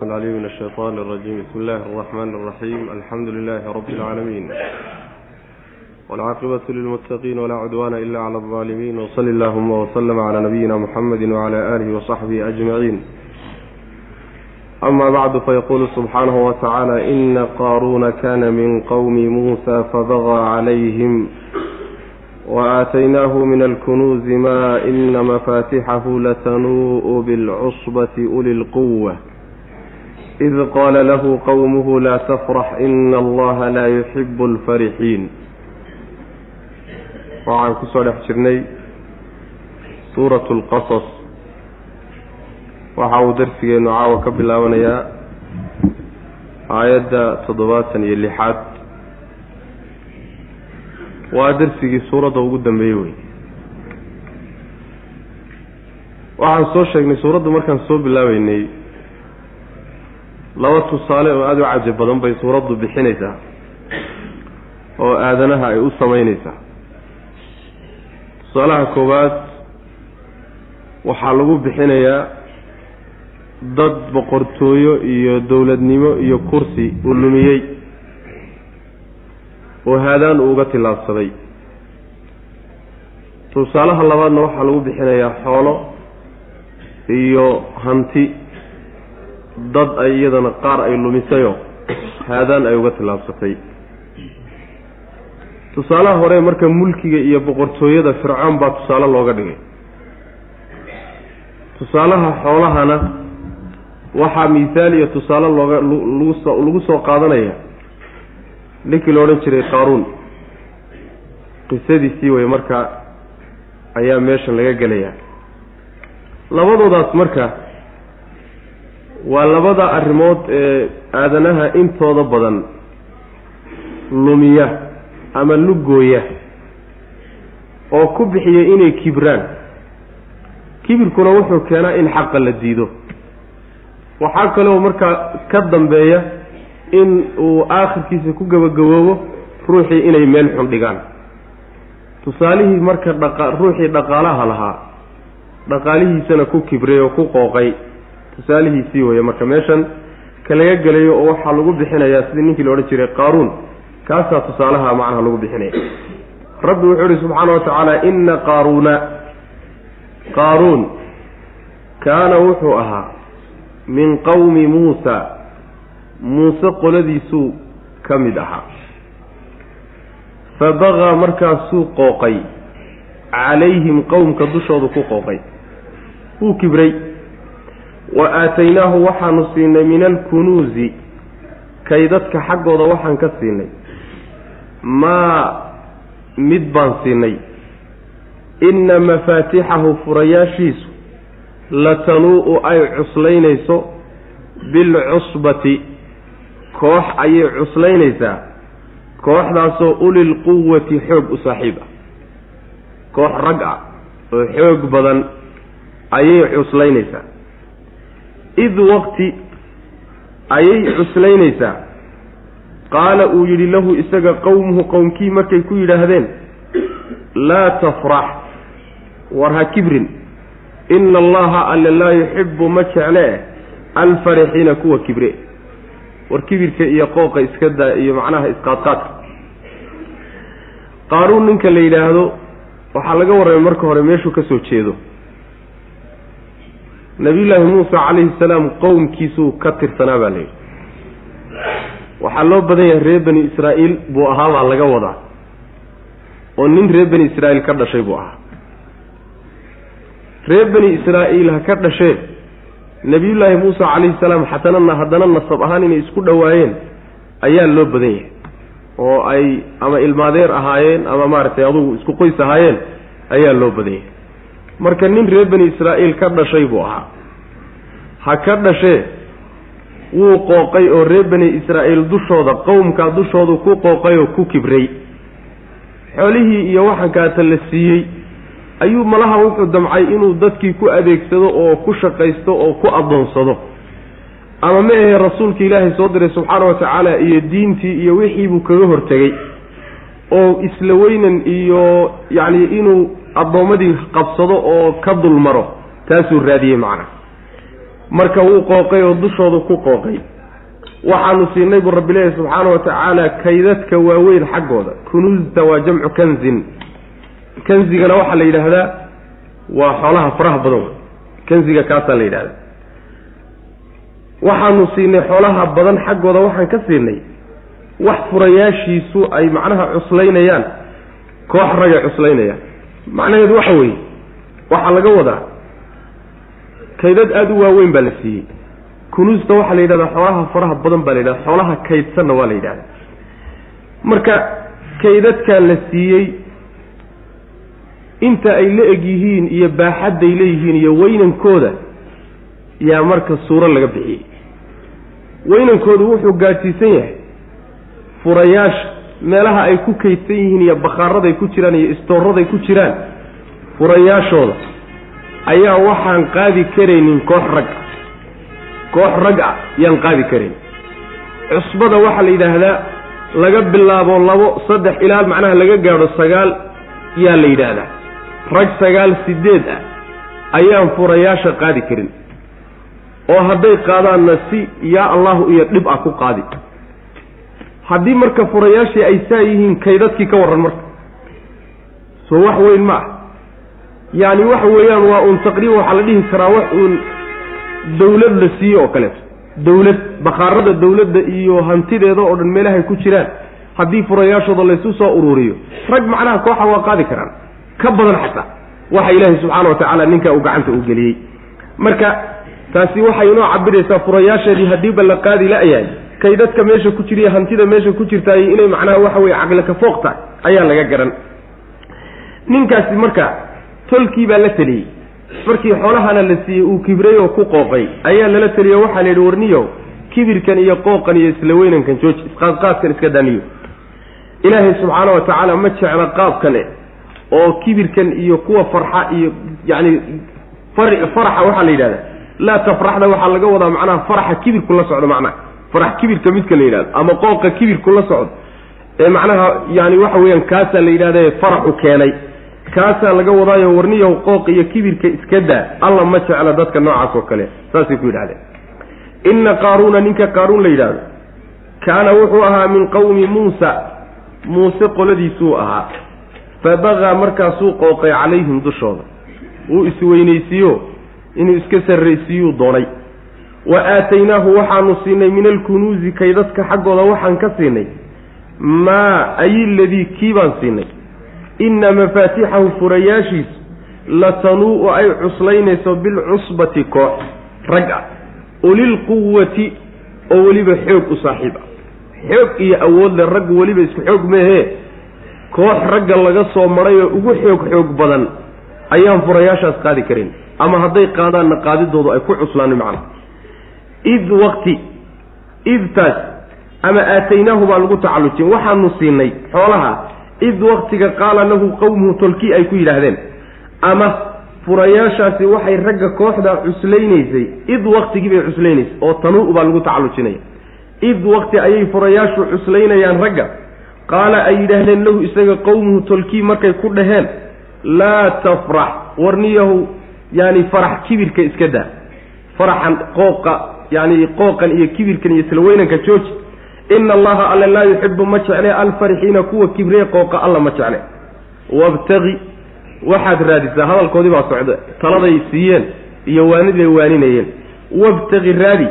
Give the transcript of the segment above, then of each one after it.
العليم من الشيطان الرجيم بسم الله الرحمن الرحيم الحمد لله رب العالمين والعاقبة للمتقين ولا عدوان إلا على الظالمين وصل اللهم وسلم على نبينا محمد وعلى آله وصحبه أجمعين أما بعد فيقول سبحانه وتعالى إن قارون كان من قوم موسى فبغى عليهم وآتيناه من الكنوز ما إن مفاتحه لتنوء بالعصبة أولي القوة id qaala lahu qowmuhu laa tafrax ina allaha laa yuxibu alfarixiin waxaan ku soo dhex jirnay suuratu alqasas waxa uu darsigeennu caawa ka bilaabanayaa aayadda toddobaatan iyo lixaad waa darsigii suuradda ugu dambeeyey wey waxaan soo sheegnay suuraddu markaan soo bilaabeynay laba tusaale oo aada u caji badan bay suuraddu bixinaysaa oo aadanaha ay u samaynaysaa. Tusaalaha koowaad waxaa lagu bixinayaa dad boqortooyo iyo dowladnimo iyo kursi uu lumiyey oo haadaan uu uga tillaabsaday. Tusaalaha labaadna waxaa lagu bixinayaa xoolo iyo hanti dad ay iyadana qaar ay lumisayoo haadaan ay uga tillaabsatay. Tusaalaha hore marka mulkiga iyo boqortooyada fircoon baa tusaale looga dhigay. Tusaalaha xoolahana waxaa mihaal iyo tusaale looga lagusoo lagu soo qaadanaya. Ninkii la odhan jiray qaaruun. Qisadiisii wey marka ayaa meeshan laga gelayaa. Labadoodaas marka waa labada arrimood ee aadanaha intooda badan. Lumiya ama lugooya oo ku bixiya inay kibraan kibirkuna wuxuu keenaa in xaqa la diido. Waxaa kaloo markaa ka dambeeya in uu aakhirkiisa ku gabagaboobo ruuxii inay meel xun dhigaan. Tusaalihii marka dhaqa ruuxii dhaqaalaha lahaa dhaqaalihiisana ku kibray oo ku qooqay tusaalihiisii weeye marka meeshan ka laga gelayo oo waxaa lagu bixinayaa sidii ninkii la odhan jiray qaaruun kaasaa tusaalaha macnaha lagu bixinaya. Rabbi wuxuu ihi subxaana wa tacaala ina qaaruuna qaaruun kaana wuxuu ahaa min qowmi muusa muuse qoladiisuu ka mid ahaa. Fabagaa markaasuu qooqay calayhim qowmka dushoodu ku qooqay. Wuu kibray wa aataynaahu waxaanu siinay min alkunuusi kaydadka xaggooda waxaan ka siinay. Maa mid baan siinay. Inna mafaatixahu furayaashiisu latanuu-u ay cuslaynayso bilcusbati koox ayay cuslaynaysaa. Kooxdaasoo ulilquwati xoog u saaxiib ah. Koox rag ah oo xoog badan ayay cuslaynaysaa id waqti ayay cuslaynaysaa qaala uu yidhi lahu isaga qowmuhu qowmkii markay ku yidhaahdeen laa tafrax war ha kibrin. Ina allaha alle laa yuxibu ma jecle alfarixiina kuwa kibre. War kibirka iyo qooqa iska daa iyo macnaha isqaadqaadka. Qaaruun ninka la yidhaahdo waxaa laga warramay marka hore meeshuu ka soo jeedo nabiyullaahi muusa calayhi salaam qowmkiisuu ka tirsanaa baa layidhi waxaa loo badan yahay reer bani israa'iil buu ahaabaa laga wadaa. Oo nin reer bani israa'iil ka dhashay buu ahaa. Reer bani israa'iil ha ka dhashee nebiyullaahi muusa calayhi salaam xatanana haddana nasab ahaan inay isku dhowaayeen ayaa loo badan yahay oo ay ama ilmaadeer ahaayeen ama maaragtay adugu isku qoys ahaayeen ayaa loo badan yahay marka nin reer bani israa'iil ka dhashay buu ahaa. Ha ka dhashee wuu qooqay oo reer bani israa'iil dushooda qowmkaa dushoodu ku qooqay oo ku kibray. Xoolihii iyo waxankaata la siiyey ayuu malaha wuxuu damcay inuu dadkii ku adeegsado oo ku shaqaysto oo ku addoonsado ama ma ahe rasuulka ilaahay soo diray subxaana wa tacaala iyo diintii iyo wixii buu kaga hortegey oo isla weynan iyo yacni inuu addoommadii qabsado oo ka dul maro taasuu raadiyey macna. Marka wuu qooqay oo dushoodu ku qooqay. Waxaanu siinay buu rabbi leeyahy subxaana wa tacaala kaydadka waaweyn xaggooda. Kunuusta waa jamcu kanzin. Kanzigana waxaa la yidhaahdaa waa xoolaha faraha badan. Kanziga kaasaa la yidhahdaa waxaanu siinay xoolaha badan xaggooda waxaan ka siinay wax furayaashiisu ay macnaha cuslaynayaan koox ragay cuslaynayaan. Macnaheedu waxa weeye waxaa laga wadaa kaydad aada u waaweyn baa la siiyey. Kunuusta waxaa la yidhahdaa xoolaha faraha badan baa la yidhahda xoolaha kaydsanna waa la yidhahda marka kaydadkan la siiyey inta ay la eg yihiin iyo baaxadday leeyihiin iyo weynankooda yaa marka suuro laga bixiyey. Weynankoodu wuxuu gaadhsiisan yahay furayaasha meelaha ay ku kaydsan yihiin iyo bakhaaraday ku jiraan iyo istoorraday ku jiraan furayaashooda ayaa waxaan qaadi karaynin koox rag ah. Koox rag ah yaan qaadi karayn. Cusbada waxaa la yidhaahdaa laga bilaabo labo saddex ilaa macnaha laga gaadho sagaal yaa la yidhaahdaa. Rag sagaal sideed ah ayaan furayaasha qaadi karin. Oo hadday qaadaanna si yaa allahu iyo dhib ah ku qaadi haddii marka furayaashii ay saa yihiin kaydadkii ka warran marka. Soo wax weyn ma ah. Yacni waxa weeyaan waa uun taqriiban waxaa la dhihi karaa wax uun dawlad la siiye oo kaleeto dawlad bakhaarada dawladda iyo hantideeda oo dhan meelahay ku jiraan. Haddii furayaashooda laysu soo ururiyo rag macnaha kooxa waa qaadi karaan. Ka badan xataa. Waxa ilaahay subxaana wa tacaala ninkaa uu gacanta u geliyey. Marka taasi waxay inoo cabiraysaa furayaasheedii haddiiba la qaadi la-yahay kay dadka meesha ku jiriya hantida meesha ku jirtaay inay macnaha waxa weye caqli ka fooq tahay ayaa laga garan. Ninkaasi marka tolkii baa la teliyey. Markii xoolahana la siiyey uu kibray oo ku qooqay ayaa lala teliyo waxaa la yidhi warniyow kibirkan iyo qooqan iyo isla weynankan jooji isqaadqaadkan iska daniyo ilaahay subxaana wa tacaala ma jecla qaabkan e oo kibirkan iyo kuwa farxa iyo yacni faraxa waxaa la yidhahda laa tafraxda waxaa laga wadaa macnaha faraxa kibirku la socdo macnaha farax kibirka midka la yidhahdo ama qooqa kibirku la socdo ee macnaha yani waxa weeyaan kaasaa la yidhahda faraxu keenay. Kaasaa laga wadaayo warniyahu qooq iyo kibirka iska daa alla ma jecla dadka noocaas oo kale saasay ku yidhahdeen. Inna qaaruuna ninka qaaruun la yidhaahdo kaana wuxuu ahaa min qowmi muusa. Muuse qoladiisuu ahaa. Fa bagaa markaasuu qooqay calayhim dushooda. Wuu isweynaysiiyo inuu iska sarraysiiyuu doonay wa aataynaahu waxaanu siinay min alkunuusi kaydadka xaggooda waxaan ka siinay. Maa ayiladii kii baan siinay. Inna mafaatixahu furayaashiisu latanuu-u ay cuslaynayso bilcusbati koox rag ah. Ulilquwati oo weliba xoog u saaxiib ah. Xoog iyo awoodle raggu weliba isku xoog meehee koox ragga laga soo maray oo ugu xoog xoog badan ayaan furayaashaas qaadi karin. Ama hadday qaadaanna qaadidoodu ay ku cuslaani macna id waqti idtaas ama aataynaahu baa lagu tacallujin waxaanu siinay xoolaha id waktiga qaala lahu qowmuhu tolkii ay ku yidhaahdeen ama furayaashaasi waxay ragga kooxdaa cuslaynaysay id waktigii bay cuslaynaysay oo tanuu baa lagu tacallujinaya id wakti ayay furayaashu cuslaynayaan ragga qaala ay yidhaahdeen lahu isaga qowmuhu tolkii markay ku dhaheen laa tafrax warniyahu yaani farax kibirka iska daa faraxan qooqa yaani qooqan iyo kibirkan iyo isla weynanka jooji ina allaha alle laa yuxibu ma jecle alfarixiina kuwa kibree qooqa alla ma jecle. Wabtagi waxaad raadisaa hadalkoodii baa socda taladay siiyeen iyo waaniday waaninayeen. Wabtagi raadi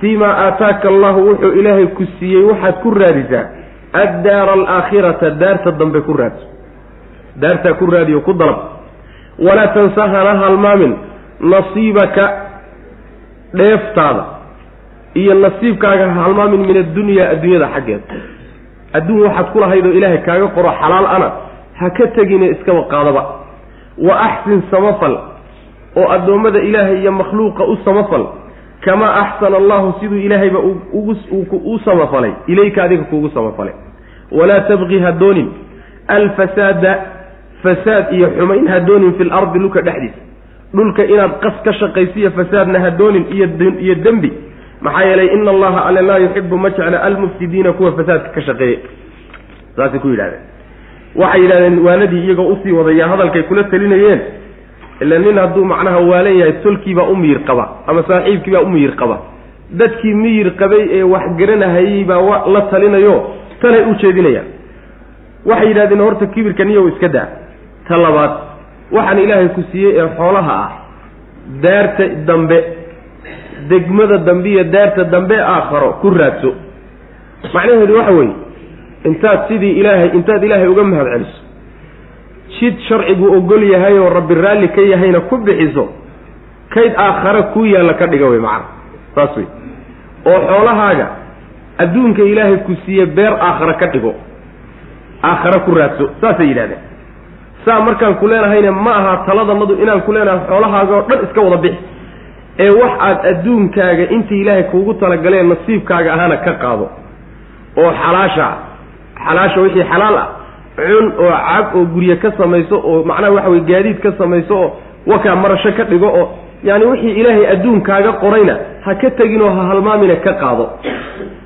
fii maa aataaka allahu wuxuu ilaahay ku siiyey waxaad ku raadisaa addaara alaakhirata daarta dambe ku raadso daartaa ku raadiyo ku dalab. Walaa tansa hana halmaamin nasiibaka dheeftaada iyo nasiibkaaga ha halmaamin min addunyaa adduunyada xaggeeda adduun waxaad ku lahaydoo ilaahay kaaga qoro xalaal ana ha ka tegine iskaba qaadaba. Wa axsin samafal oo addoommada ilaahay iyo makhluuqa u samafal. Kamaa axsana allahu siduu ilaahayba u samafalay. Ilayka adiga kuugu samafalay. Walaa tabqi ha doonin. Alfasaada fasaad iyo xumayn ha doonin fi lardi dhulka dhexdiisa dhulka inaad qas ka shaqaysiiyo fasaadna ha doonin iyo dembi. Maxaa yeelay ina allaha alle laa yuxibu ma jecla almufsidiina kuwa fasaadka ka shaqeeya saasay ku yidhahdeen waxay yidhahdeen waanadii iyagoo u sii wadaya hadalkay kula talinayeen ila nin hadduu macnaha waalan yahay tolkiibaa u miyir qaba ama saaxiibkiibaa u miyir qaba. Dadkii miyir qabay ee wax garanahayey baa la talinayo talay u jeedinayaan waxay yidhahdeen horta kibirka niyow iska daa. Ta labaad waxaan ilaahay ku siiyey ee xoolaha ah daarta dambe degmada dambe iyo daarta dambe aakharo ku raadso. Macnaheedu waxa weeye intaad sidii ilaahay intaad ilaahay uga mahad celiso jid sharcigu ogol yahay oo rabbi raalli ka yahayna ku bixiso kayd aakhare kuu yaalla ka dhiga wey macana saas wey. Oo xoolahaaga adduunka ilaahay ku siiye beer aakhare ka dhigo aakhare ku raadso saasay yidhahdeen saa markaan ku leenahayna ma aha taladanadu inaan ku leenahay xoolahaaga oo dhan iska wada bixi. Ee wax aad adduunkaaga intii ilaahay kuugu talagaleen nasiibkaaga ahaana ka qaado. Oo xalaasha xalaasha wixii xalaal ah cun oo cab oo gurye ka samayso oo macnaha waxa weye gaadiid ka samayso oo wakaa marasho ka dhigo oo yaani wixii ilaahay adduunkaaga qorayna ha ka tegin oo ha halmaamina ka qaado.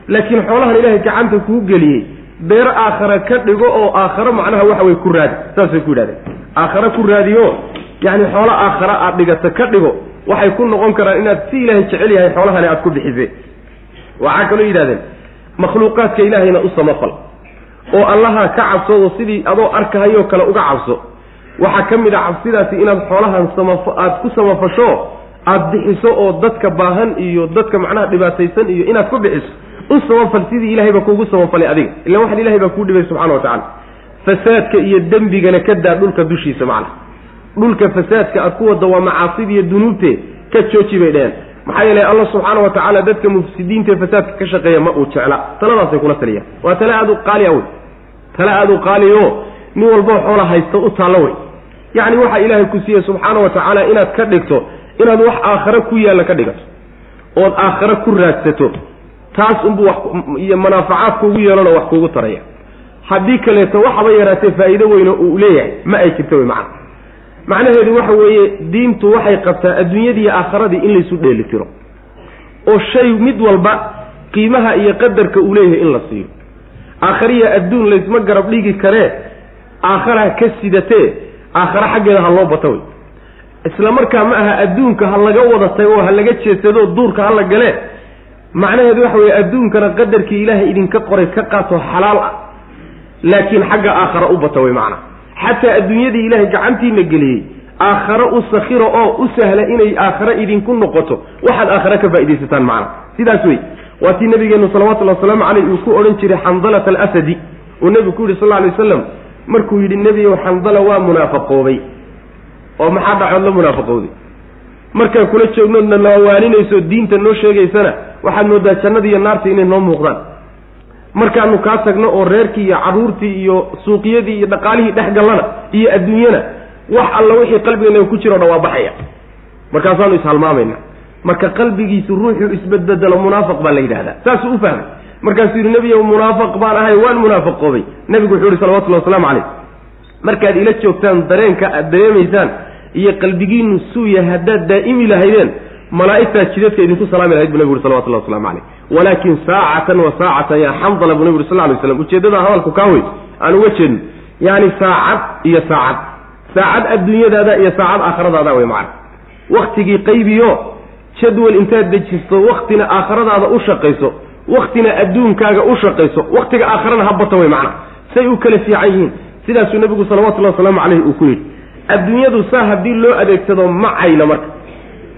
Laakiin xoolahan ilaahay gacanta kuu geliyey beer aakhara ka dhigo oo aakharo macnaha waxa weye ku raadi saasay ku yidhahdeen. Aakhare ku raadiyo yacni xoolo aakhara aad dhigato ka dhigo waxay ku noqon karaan inaad si ilaahay jecel yahay xoolahani aad ku bixisee waxaa kaloo yidhahdeen makhluuqaadka ilaahayna u samafal. Oo allaha ka cabsoodo sidii adoo arkahayoo kale uga cabso. Waxaa ka mid a cabsidaasi inaad xoolahan samaf aada ku samafasho aada bixiso oo dadka baahan iyo dadka macnaha dhibaataysan iyo inaad ku bixiso u samafal sidii ilahayba kuugu samafalay adiga. Illa waxan ilahay baa kuu dhibay subxana wa tacala fasaadka iyo dembigana ka daa dhulka dushiisa macnaha dhulka fasaadka aad ku wadda waa macaasida iyo dunuubte ka jooji bay dheheen maxaa yeelay allah subxaana wa tacaala dadka mufsidiinta ee fasaadka ka shaqeeya ma uu jecla. Taladaasay kula taliyaan. Waa tale aada u qaali a wey. Tale aada u qaaliyo nin walboo xoola haysta u taallo wey. Yacni waxaa ilaahay ku siiyey subxaana wa tacaala inaad ka dhigto inaad wax aakhare ku yaalla ka dhigato. Ood aakhare ku raadsato taas unbuu iyo manaafacaad kuugu yeelanoo wax kuugu taraya. Haddii kaleeto waxaba yaraatee faa'iido weyno uu leeyahay ma ay jirto wey macana macnaheedu waxa weeye diintu waxay qabtaa adduunyadii aakharadii in laysu dheeli tiro. Oo shay mid walba qiimaha iyo qadarka uu leeyahay in la siiyo. Aakhariya adduun laysma garab dhigi karee aakhara ka sidatee aakhare xaggeeda ha loo bata wey. Isla markaa ma aha adduunka ha laga wada tago oo ha laga jeedsado duurka ha la galee macnaheedu waxa weeye adduunkana qadarkii ilaahay idinka qoray ka qaato xalaal ah. Laakiin xagga aakhara u bata wey macnaa xataa adduunyadii ilaahay gacantiina geliyey aakhare u sakhiro oo u sahla inay aakhare idinku noqoto waxaad aakhare ka faaidaysataan macna. Sidaas wey waa tii nabigeenu salawatullahi wasalaamu caleyh uu ku odhan jiray xandalata alasadi uu nebigu ku yihi sal alay waslam markuu yidhi nebiyow xandala waa munaafaqoobay. Oo maxaa dhacood la munaafaqowday markaan kula joognoodna nawaaninayso diinta noo sheegaysana waxaad moodaa jannadii iyo naarta inay noo muuqdaan. Markaanu kaa tagno oo reerkii iyo carruurtii iyo suuqyadii iyo dhaqaalihii dhex gallana iyo adduunyana wax alla wixii qalbigeennaga ku jiro dhan waa baxaya markaasaanu ishalmaamayna. Marka qalbigiisu ruuxuu isbedbedelo munaafiq baa la yidhahdaa saasuu u fahmay. Markaasuu yidhi nebiyow munaafiq baan ahay waan munaafaqoobay. Nebigu wuxuu yihi salawatullahi waslamu calayh. Markaad ila joogtaan dareenka aad dareemaysaan iyo qalbigiinu suuya haddaad daa'imi lahaydeen malaa'igtaa jidadka idinku salaami lahayd bu nebigu uri salawatullahi waslamu calayh. Walaakin saacatan wa saacatan yaa xandala buu nebi uri sal ly slam ujeeddada hadalku kaa wey aan uga jeedno yaani saacad iyo saacad. Saacad adduunyadaada iyo saacad aakhiradaada wey macana waktigii qaybiyo jadwal intaad dejisto waktina aakhiradaada u shaqayso waktina adduunkaaga u shaqayso waktiga aakharana ha bato wey macana say u kala fiican yihiin. Sidaasuu nebigu salawatullahi wasalaamu caleyhi uu ku yidhi. Adduunyadu saa haddii loo adeegsado ma cayna marka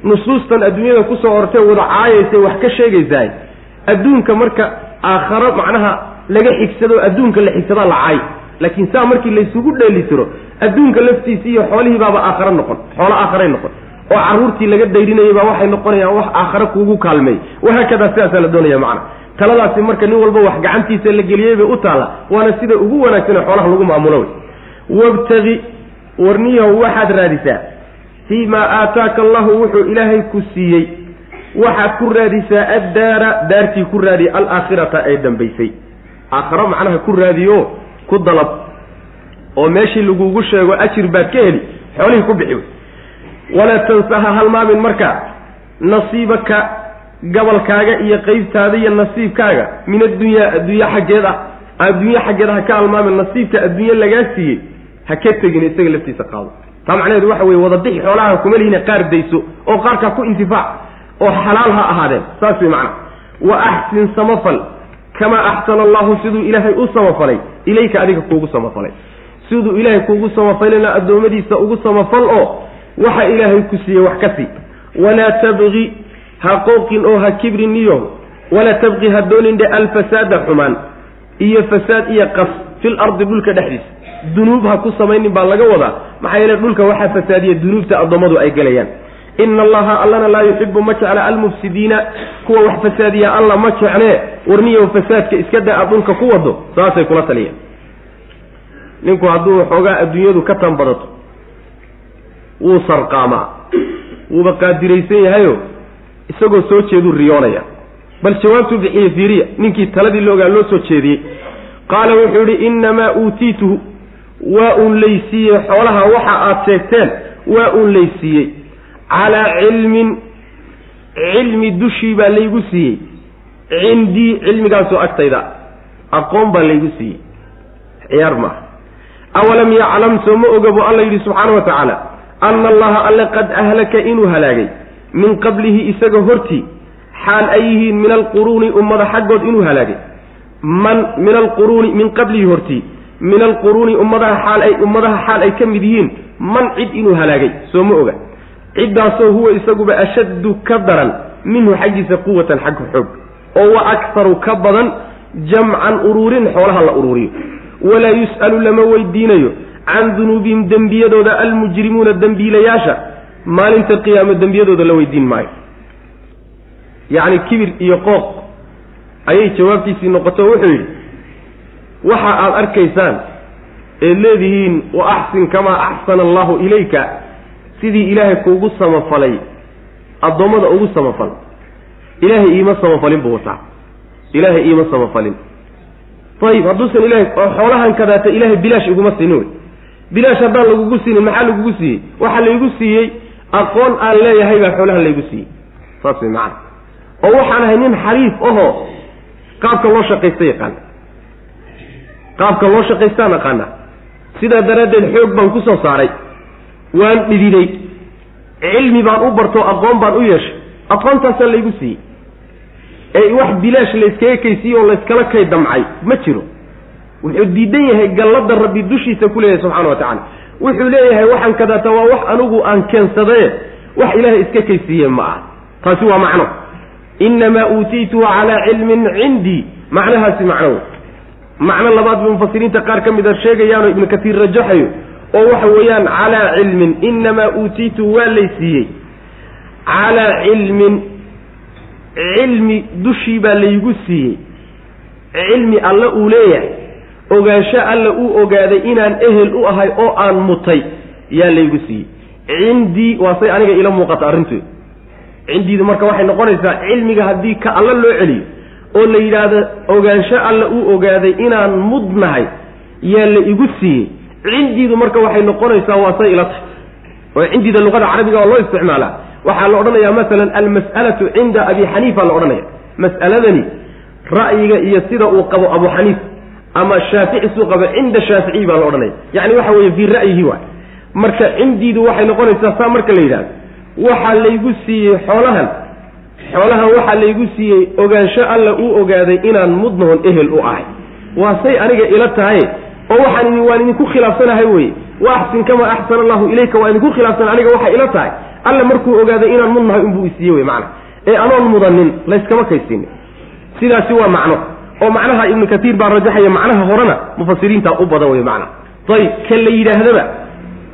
nusuustan adduunyada ku soo hortee wada caayaysay wax ka sheegaysaay adduunka marka aakharo macnaha laga xigsado adduunka la xigsadaa la caay laakiin saa markii laysugu dheelitiro adduunka laftiisi iyo xoolihii baaba aakharo noqon xoolo aakharay noqon. Oo carruurtii laga dayrinayay baa waxay noqonayaan wax aakhare kuugu kaalmeey wahaakadaa sidaasaa la doonaya macana taladaasi marka nin walba wax gacantiisa la geliyey bay u taalla waana sida ugu wanaagsan ee xoolaha lagu maamulo. Wey wabtagi warniyahu waxaad raadisaa fii maa aataaka allahu wuxuu ilaahay ku siiyey. Waxaad ku raadisaa addaara daartii ku raadiya alaakhirata ee dambaysay. Aakharo macnaha ku raadiyo ku dalab. Oo meeshii lagugu sheego ajir baad ka heli xoolihii ku bixi. Walaa tansaha halmaamin marka nasiibaka gabalkaaga iyo qeybtaada iyo nasiibkaaga min addunyaa adduunye xaggeed ah adduunye xaggeed ha ka halmaamin nasiibka adduunye lagaa siiyey ha ka tegin isaga laftiisa qaado taa macnaheedu waxa weye wadabixi xoolaha kuma lihina qaar dayso oo qaarkaa ku intifaac oo xalaal ha ahaadeen. Saas wey macna. Wa axsin samafal kamaa axsana allahu siduu ilaahay u samafalay. Ilayka adiga kuugu samafalay. Siduu ilaahay kuugu samafalina addoommadiisa ugu samafal oo waxa ilaahay ku siiyey wax ka sii. Walaa tabqi ha qooqin oo ha kibrin iyo walaa tabqi ha doonin dhe alfasaada xumaan. Iyo fasaad iyo qas fil ardi dhulka dhexdiisa. Dunuub ha ku samaynin baa laga wadaa. Maxaa yeele dhulka waxaa fasaadiya dunuubta addoommadu ay gelayaan. Ina allaha allana laa yuxibu ma jecla almufsidiina. Kuwa wax fasaadiya alla ma jeclee warniyow fasaadka iska da a dhulka ku wado saasay kula taliyeen ninku hadduu xoogaa adduunyadu ka tanbadato wuu sarqaamaa. Wuuba qaadiraysan yahayo isagoo soo jeeduu riyoonaya. Bal jawaabtuu bixiye fiiriya. Ninkii taladii loogaa loo soo jeediyey qaala wuxuu yidhi innamaa uutiituhu waa uun laysiiyey. Xoolaha waxa aad sheegteen waa uun laysiiyey. Calaa cilmin cilmi dushii baa laygu siiyey. Cindii cilmigaasoo agtayda aqoon baa laygu siiyey. Ciyaar maaha awalam yaclam soo ma oga buu alla yidhi subxaana wa tacaala ana allaha alle qad ahlaka inuu halaagay. Min qablihi isaga hortii xaal ay yihiin min alquruuni ummada xaggood inuu halaagay man min alquruuni min qablihi hortii min alquruuni ummadaha xaal ay ummadaha xaal ay ka mid yihiin man cid inuu halaagay soo ma oga. Ciddaasoo huwa isaguba ashaddu ka daran minhu xaggiisa quwatan xagga xoog oo wa akharu ka badan jamcan uruurin xoolaha la uruuriyo. Walaa yus'alu lama weydiinayo can dunuubihim dembiyadooda almujrimuuna dembiilayaasha maalinta qiyaamo dembiyadooda la weydiin maayo. Yacni kibir iyo qooq ayay jawaabtiisii noqoto wuxuu yidhi waxa aada arkaysaan eed leedihiin wa axsin kamaa axsana allahu ilayka sidii ilaahay kuugu samafalay addoommada ugu samafal. Ilaahay iima samafalin buu wataa. Ilaahay iima samafalin. Ayib hadduusan ilahay oo xoolahan kadaata ilaahay bilaash iguma siinin wey. Bilaash haddaan lagugu siinin maxaa lagugu siiyey? Waxaa laygu siiyey aqoon aan leeyahay baa xoolaha laygu siiyey. Saas way macana oo waxaan ahay nin xariif ahoo qaabka loo shaqaysta yaqaana. Qaabka loo shaqaystaan aqaana sidaa daraaddeed xoog baan ku soo saaray. Waan dhididay. Cilmi baan u barto aqoon baan u yeeshay. Aqoontaasaa laygu siiyey. Ee wax bilaash layskaga kaysiiye oo layskala kay damcay ma jiro. Wuxuu diidan yahay gallada rabbi dushiisa ku leeyahay subxana wa tacala wuxuu leeyahay waxaan kadaata waa wax anigu aan keensadaye wax ilaahay iska kaysiiye ma ah taasi waa macno innamaa uutiituhu calaa cilmin cindii macnahaasi macno wey macno labaad bay mufasiriinta qaar ka mid a sheegayaanoo ibnu katiir rajaxayo oo waxa weeyaan calaa cilmin innamaa uutiituhu waa laysiiyey calaa cilmin cilmi dushii baa laygu siiyey cilmi alle uu leeyahay ogaansho alle uu ogaaday inaan ehel u ahay oo aan mutay yaa laygu siiyey cindii waa say aniga ila muuqata arrinteedu cindiidu marka waxay noqonaysaa cilmiga haddii ka alle loo celiyo oo la yidhaahdo ogaansho alle uu ogaaday inaan mudnahay yaa la igu siiyey. Cindiidu marka waxay noqonaysaa waa say ila tahay. Oo cindiida luqada carabiga waa loo isticmaalaa. Waxaa la odhanayaa masalan almas'alatu cinda abi xaniifa la odhanaya mas'aladani ra'yiga iyo sida uu qabo abu xaniif ama shaafici suu qabo cinda shaaficiyi baa la odhanaya yacni waxa weeye fii ra'yihi waay. Marka cindiidu waxay noqonaysaa saa marka la yidhahdo waxaa laygu siiyey xoolahan xoolahan waxaa laygu siiyey ogaansho alla uu ogaaday inaan mudnahon ehel u ahay. Waa say aniga ila tahay oo waxaan waan idinku khilaafsanahay weye wa axsin kamaa axsana allahu ilayka waa idinku khilaafsan aniga waxay ila tahay. Alle markuu ogaaday inaan mudnahay unbuu isiiye wey macna. Ee anoon mudanin layskama kaysiinin sidaasi waa macno. Oo macnaha ibnu katiir baa rajaxaya macnaha horena mufasiriintaa u badan wey macna. Ayib ka la yidhaahdaba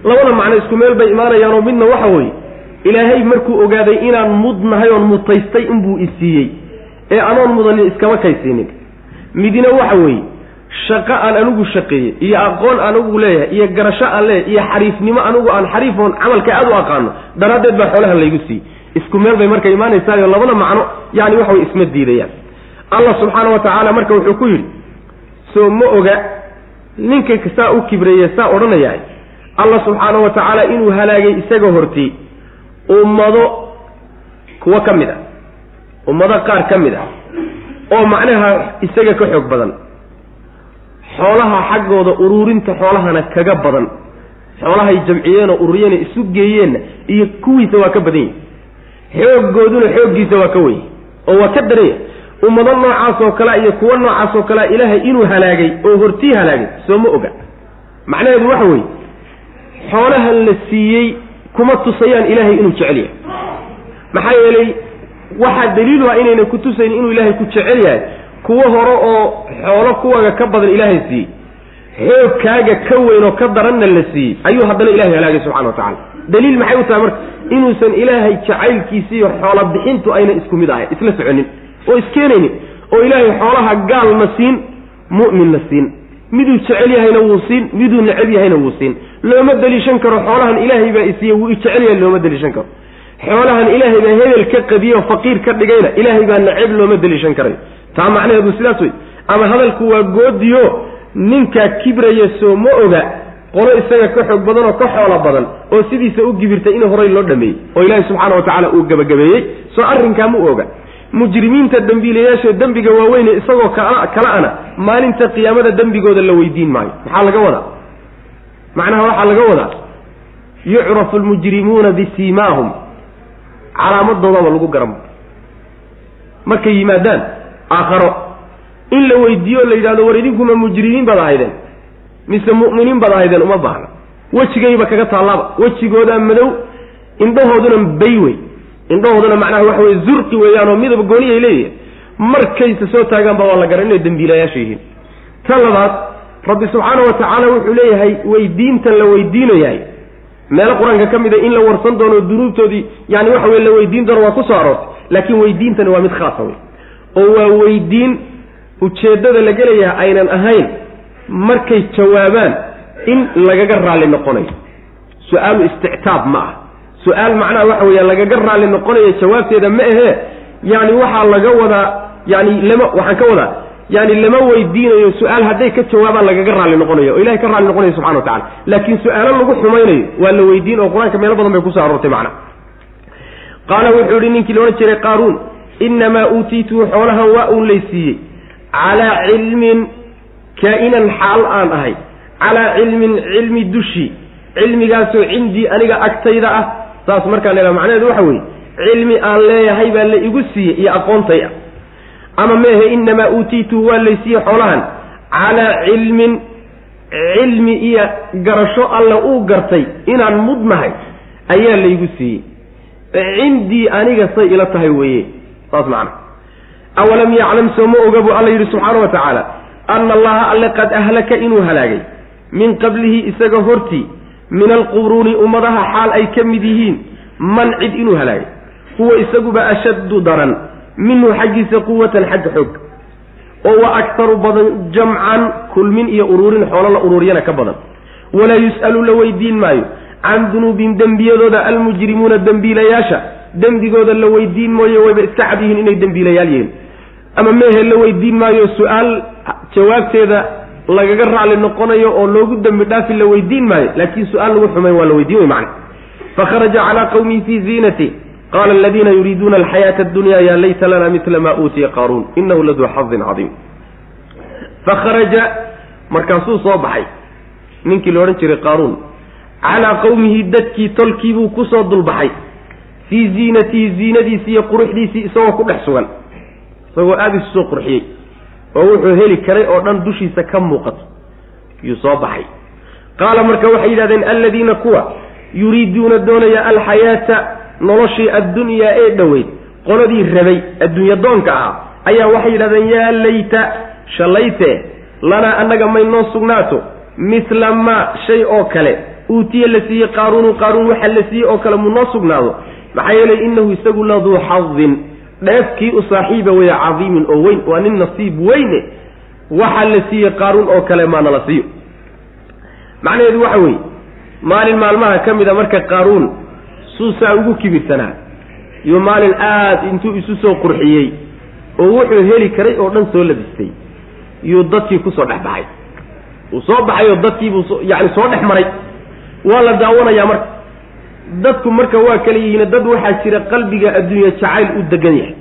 labada macno isku meel bay imaanayaanoo midna waxa weeye ilaahay markuu ogaaday inaan mudnahay oon mutaystay inbuu isiiyey ee anoon mudanin iskama kaysiinin. Midina waxa weeye shaqo aan anigu shaqeeyey iyo aqoon anigu leeyahay iyo garasho aan leeyahay iyo xariifnimo anigu aan xariifoon camalka aad u aqaano daraaddeed baa xoolaha laygu siiyey. Isku meel bay marka imaanaysaayo labada macno yani waxa way isma diidayaan. Allah subxaana wa tacaala marka wuxuu ku yidhi soo ma oga ninka saa u kibreeye saa odhanayaa allah subxaana wa tacaala inuu halaagay isaga hortay ummado kuwo ka mid ah ummado qaar ka mid ah oo macnaha isaga ka xoog badan xoolaha xaggooda uruurinta xoolahana kaga badan xoolahay jamciyeenoo ururiyeen isu geeyeenna iyo kuwiisa waa ka badan yahy xooggooduna xooggiisa waa ka weye oo waa ka daranya ummado noocaas oo kalea iyo kuwo noocaas oo kalea ilaahay inuu halaagay oo hortii halaagay soo ma oga. Macnaheedu waxa weeye xoolahan la siiyey kuma tusayaan ilaahay inuu jecel yahay. Maxaa yeelay waxaa daliilu ah inayna ku tusayn inuu ilaahay ku jecel yahay. Kuwo hore oo xoolo kuwaga ka badan ilaahay siiyey xoogkaaga ka weyn oo ka daranna la siiyey ayuu haddana ilahay halaagay subxana wa tacala daliil maxay u tahay marka inuusan ilaahay jacaylkiisi iyo xoola bixintu ayna isku mid ahay isla soconin oo iskeenaynin oo ilaahay xoolaha gaalna siin mu'minna siin. Miduu jecel yahayna wuu siin miduu neceb yahayna wuu siin looma deliishan karo xoolahan ilaahay baa isiiye wuu ijecel yahay looma deliishan karo. Xoolahan ilaahay baa hebel ka qadiye oo faqiir ka dhigayna ilaahay baa neceb looma deliishan karayo taa macnaheedu sidaas wey ama hadalku waa goodiyo ninkaa kibraya soo ma oga qolo isaga ka xoog badan oo ka xoolo badan oo sidiisa u gibirtay in horay loo dhameeyey oo ilaahi subxaana wa tacaala uu gebagabeeyey soo arrinkaa ma oga. Mujrimiinta dembiilayaasha dembiga waaweyne isagoo kala ana maalinta qiyaamada dembigooda la weydiin maayo. Maxaa laga wadaa macnaha waxaa laga wadaa yucrafu almujrimuuna bisiimaahum calaamadoodaba lagu garan markay yimaadaan aakharo. In la weydiiyo o la yidhahdo war idinkuma mujrimiin baad ahaydeen mise mu'miniin baad ahaydeen uma baahna. Wejigayba kaga taallaaba wejigoodaa madow indhahooduna bay wey. Indhahooduna macnaha waxa weye zurqi weeyaanoo midab gooniyay leeyihiin markayse soo taagaanba waa la garan inay dembiilayaasha yihiin. Ta labaad rabbi subxaana wa tacaala wuxuu leeyahay weydiintan la weydiinayahay. Meelo qur'aanka ka mid a in la warsan doono dunuubtoodii yani waxa weye la weydiin doono waa ku soo aroortay laakiin weydiintani waa mid khaasa wey oo waa weydiin ujeeddada la gelayaa aynan ahayn markay jawaabaan in lagaga raalli noqonayo. Su'aalu istictaab ma ah. Su'aal macnaha waxa weeya lagaga raalli noqonayo jawaabteeda ma ahee yani waxaa laga wadaa yani lama waxaan ka wadaa yani lama weydiinayo su'aal hadday ka jawaabaan lagaga raalli noqonayo. Oo ilahay ka raalli noqonayo subxana wa tacala laakiin su'aalo lagu xumaynayo waa la weydiin oo qur'aanka meelo badan bay ku soo aroortay macna. Qaala wuxuu yihi ninkii laodhan jiray qaaruun inamaa uutiituu xoolahan waa uun laysiiyey calaa cilmin kaa-inan xaal aan ahay. Calaa cilmin cilmi dushi cilmigaasoo cindii aniga agtayda ah. Saas markaan leedaha macnaheedu waxa weeye cilmi aan leeyahay baa la igu siiyey iyo aqoontay. ah ama meehe inamaa uutiitu waa laysiiyey xoolahan. Calaa cilmin cilmi iyo garasho alla uu gartay inaan mudnahay ayaa laygu siiyey. Cindii aniga say ila tahay weeye saas macana awalam yaclam soo ma oga buu alla yidhi subxaana wa tacaala ana allaha alle qad ahlaka inuu halaagay. Min qablihi isaga hortii min alquruuni ummadaha xaal ay ka mid yihiin man cid inuu halaagay. Huwa isaguba ashaddu daran minhu xaggiisa quwatan xagga xoog. Oo wa aktaru badan jamcan kulmin iyo uruurin xoolo la uruuriyana ka badan. Walaa yus'alu la weydiin maayo. Can dunuubin dembiyadooda almujrimuuna dembiilayaasha. Dembigooda la weydiin mooye wayba iska cad yihiin inay dembiilayaal yihiin. Ama mehe la weydiin maayo su'aal jawaabteeda lagaga raalli noqonayo oo loogu dembi dhaafi la weydiin maayo laakiin su'aal lagu xumayn waa la weydiin wey macna. Fakharaja calaa qawmihi fii ziinati qaala aladiina yuriiduuna alxayaata addunya ya layta lana mitla ma uutiya qaaruun inahu laduu xadin cadiim fakharaja markaasuu soo baxay ninkii la odhan jiray qaaruun calaa qawmihi dadkii tolkiibuu ku soo dulbaxay fii ziinatihi ziinadiisii iyo quruxdiisii isagoo ku dhex sugan isagoo aada isu soo qurxiyey oo wuxuu heli karay oo dhan dushiisa ka muuqato yuu soo baxay qaala marka waxay yidhahdeen alladiina kuwa yuriiduuna doonaya alxayaata noloshii addunyaa ee dhoweyd qoladii rabay adduunya doonka ah ayaa waxay yidhahdeen yaa layta shallayte lanaa annaga may noo sugnaato mithla maa shay oo kale uutiye la siiyey qaaruunu qaaruun waxa la siiyey oo kale mu noo sugnaado. Maxaa yeelay innahu isagu laduu xadin dheefkii u saaxiiba weya cadiimin oo weyn waa nin nasiib weyne waxaa la siiyey qaaruun oo kale maana la siiyo. Macnaheedu waxa weeye maalin maalmaha ka mid a marka qaaruun suusaa ugu kibirsanaa. Iyo maalin aada intuu isu soo qurxiyey oo wuxuu heli karay oo dhan soo labistay. Iyuu dadkii ku soo dhex baxay. Uu soo baxay oo dadkiibuu so yacni soo dhex maray. Waa la daawanayaa marka. Dadku marka waa kala yihiin dad waxaa jira qalbiga adduunya jacayl u degan yahay.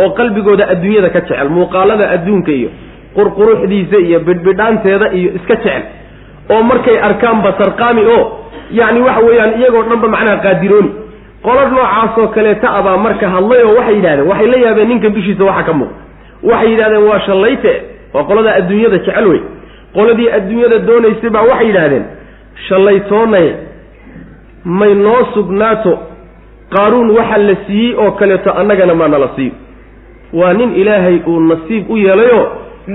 Oo qalbigooda adduunyada ka jecel muuqaalada adduunka iyo qurquruxdiisa iyo bidhbidhaanteeda iyo iska jecel. Oo markay arkaan basarqaami oo yacni waxa weeyaan iyagoo dhanba macnaha qaadirooni qolo noocaasoo kaleeta abaa marka hadlay oo waxay yidhahdeen waxay la yaabeen ninkan dushiisa waxa ka muuqda. Waxay yidhahdeen waa shallayte waa qolada adduunyada jecel wey qoladii adduunyada doonaysay baa waxay yidhaahdeen shallaytoonay may noo sugnaato qaaruun waxa la siiyey oo kaleeto annagana maa nala siiyo waa nin ilaahay uu nasiib u yeelayo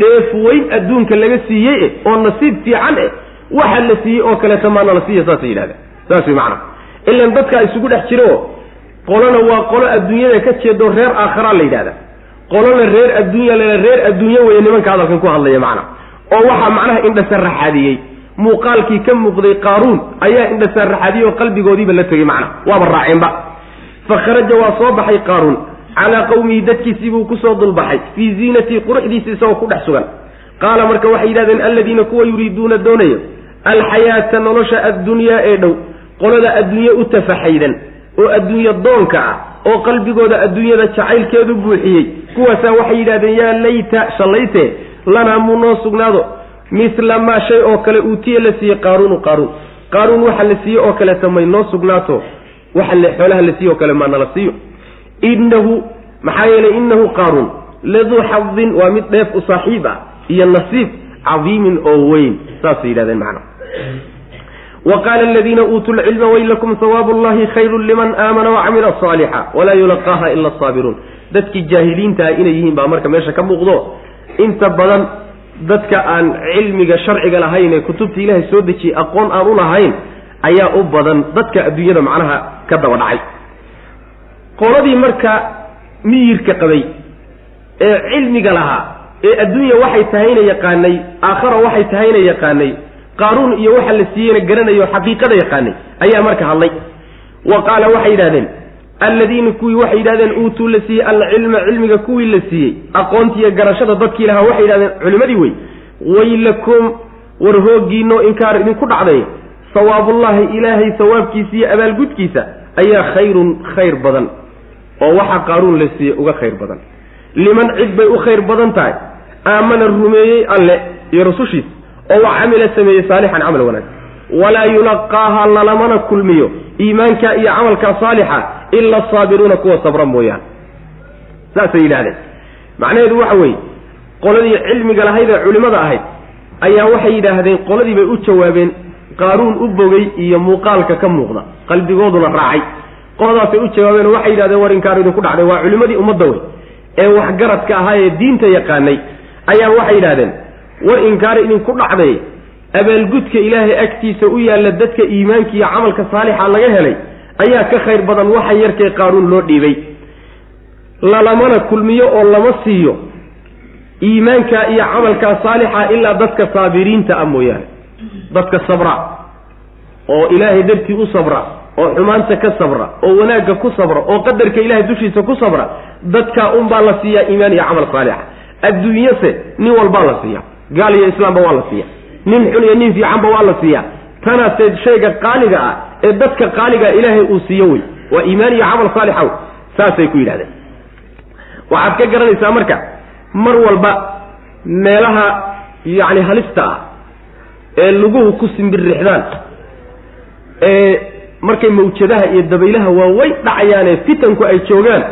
dheef weyn adduunka laga siiyey eh oo nasiib fiican eh waxa la siiyey oo kaleeto maa nala siiya saasay yidhahdeen. Saas way macana ilan dadkaa isugu dhex jiro qolona waa qolo adduunyada ka jeedo reer aakharaa la yidhahda qolona reer adduunya la reer adduunye weeye nimanka hadalkan ku hadlaya macna. Oo waxaa macnaha indhasaraxaadiyey muuqaalkii ka muuqday qaaruun ayaa indhasaraxaadiyey oo qalbigoodiiba la tegey macna. Waaba raaceenba. Fa kharaja waa soo baxay qaaruun. Calaa qawmihi dadkiisii buu ku soo dulbaxay. Fii ziinatii quruxdiisi isagoo ku dhex sugan qaala marka waxay yidhahdeen alladiina kuwa yuriiduuna doonayo alxayaata nolosha addunyaa ee dhow qolada adduunye u tafaxaydan oo adduunye doonka ah oo qalbigooda adduunyada jacaylkeedu buuxiyey. Kuwaasaa waxay yidhahdeen yaa layta shallayte lanaa muu noo sugnaado mila maa shay oo kale uutiye la siiyey qaaruunu qaaruun. Qaaruun waxa la siiyey oo kaleeta may noo sugnaato waxa xoolaha la siiye oo kale maa nala siiyo. Innahu maxaa yeelay innahu qaaruun laduu xadin waa mid dheef u saaxiib ah iyo nasiib cadiimin oo weyn saasay yidhahdeen macna wa aladiina uutuu lcilma waylakum hawaabu llahi khayrun liman aamana wacamila saalixa walaa yulaqaaha ila asaabiruun dadkii jaahiliintaha inay yihiin baa marka meesha ka muuqdo inta badan dadka aan cilmiga sharciga lahayn ee kutubta ilaahay soo dejiyey aqoon aan u lahayn ayaa u badan dadka adduunyada macnaha ka daba dhacay. Qoladii marka miyirka qabay ee cilmiga lahaa ee adduunya waxay tahayna yaqaanay aakhara waxay tahayna yaqaanay qaaruun iyo waxa la siiyeyna garanayo xaqiiqada yaqaanay ayaa marka hadlay. Wa qaala waxay yidhahdeen alladiina kuwii waxay yidhahdeen uutuu la siiyey alcilma cilmiga kuwii la siiyey aqoontiiyo garashada dadkii lahaa waxay yidhahdeen culimadii wey waylakum war hooggiinoo inkaar idinku dhacday sawaabullaahi ilaahay sawaabkiisa iyo abaalgudkiisa ayaa khayrun khayr badan oo waxa qaaruun la siiyey uga khayr badan. Liman cid bay u khayr badan tahay aamana rumeeyey alle iyo rasushiisa oo wax camila sameeyey saalixan camal wanaag. Walaa yulaqaaha lalamana kulmiyo iimaanka iyo camalka saalixa ila asaabiruuna kuwa sabra mooyaan. Saasay yidhahdeen macnaheedu waxa weeye qoladii cilmiga lahayd ee culimmada ahayd ayaa waxay yidhaahdeen qoladii bay u jawaabeen qaaruun u bogay iyo muuqaalka ka muuqda qalbigooduna raacay. Qoladaasay u jawaabeen waxay yidhahdeen war inkaar idinku dhacday waa culimmadii ummadda wey ee waxgaradka ahaa ee diinta yaqaanay ayaa waxay yidhahdeen war inkaari idinku dhacday abaalgudka ilaahay agtiisa u yaalla dadka iimaanka iyo camalka saalixa laga helay ayaa ka khayr badan waxa yarkee qaaruun loo dhiibay. Lalamana kulmiyo oo lama siiyo iimaanka iyo camalka saalixa ilaa dadka saabiriinta ah mooyaane. Dadka sabra oo ilaahay dartii u sabra oo xumaanta ka sabra oo wanaagga ku sabra oo qadarka ilahay dushiisa ku sabra dadkaa unbaa la siiyaa iimaan iyo camal saalixa adduunyase nin walbaa la siiya. Gaal iyo islaamba waa la siiya. Nin xun iyo nin fiicanba waa la siiya. Tanaase shayga qaaliga ah ee dadka qaaligaa ilaahay uu siiyo wey. Waa iimaan iyo camal saalixa wey saasay ku yidhahdeen. Waxaad ka garanaysaa marka mar walba meelaha yacni halista ah ee luguhu ku simbirrixdaan ee markay mawjadaha iyo dabaylaha waaweyn dhacayaanee fitanku ay joogaan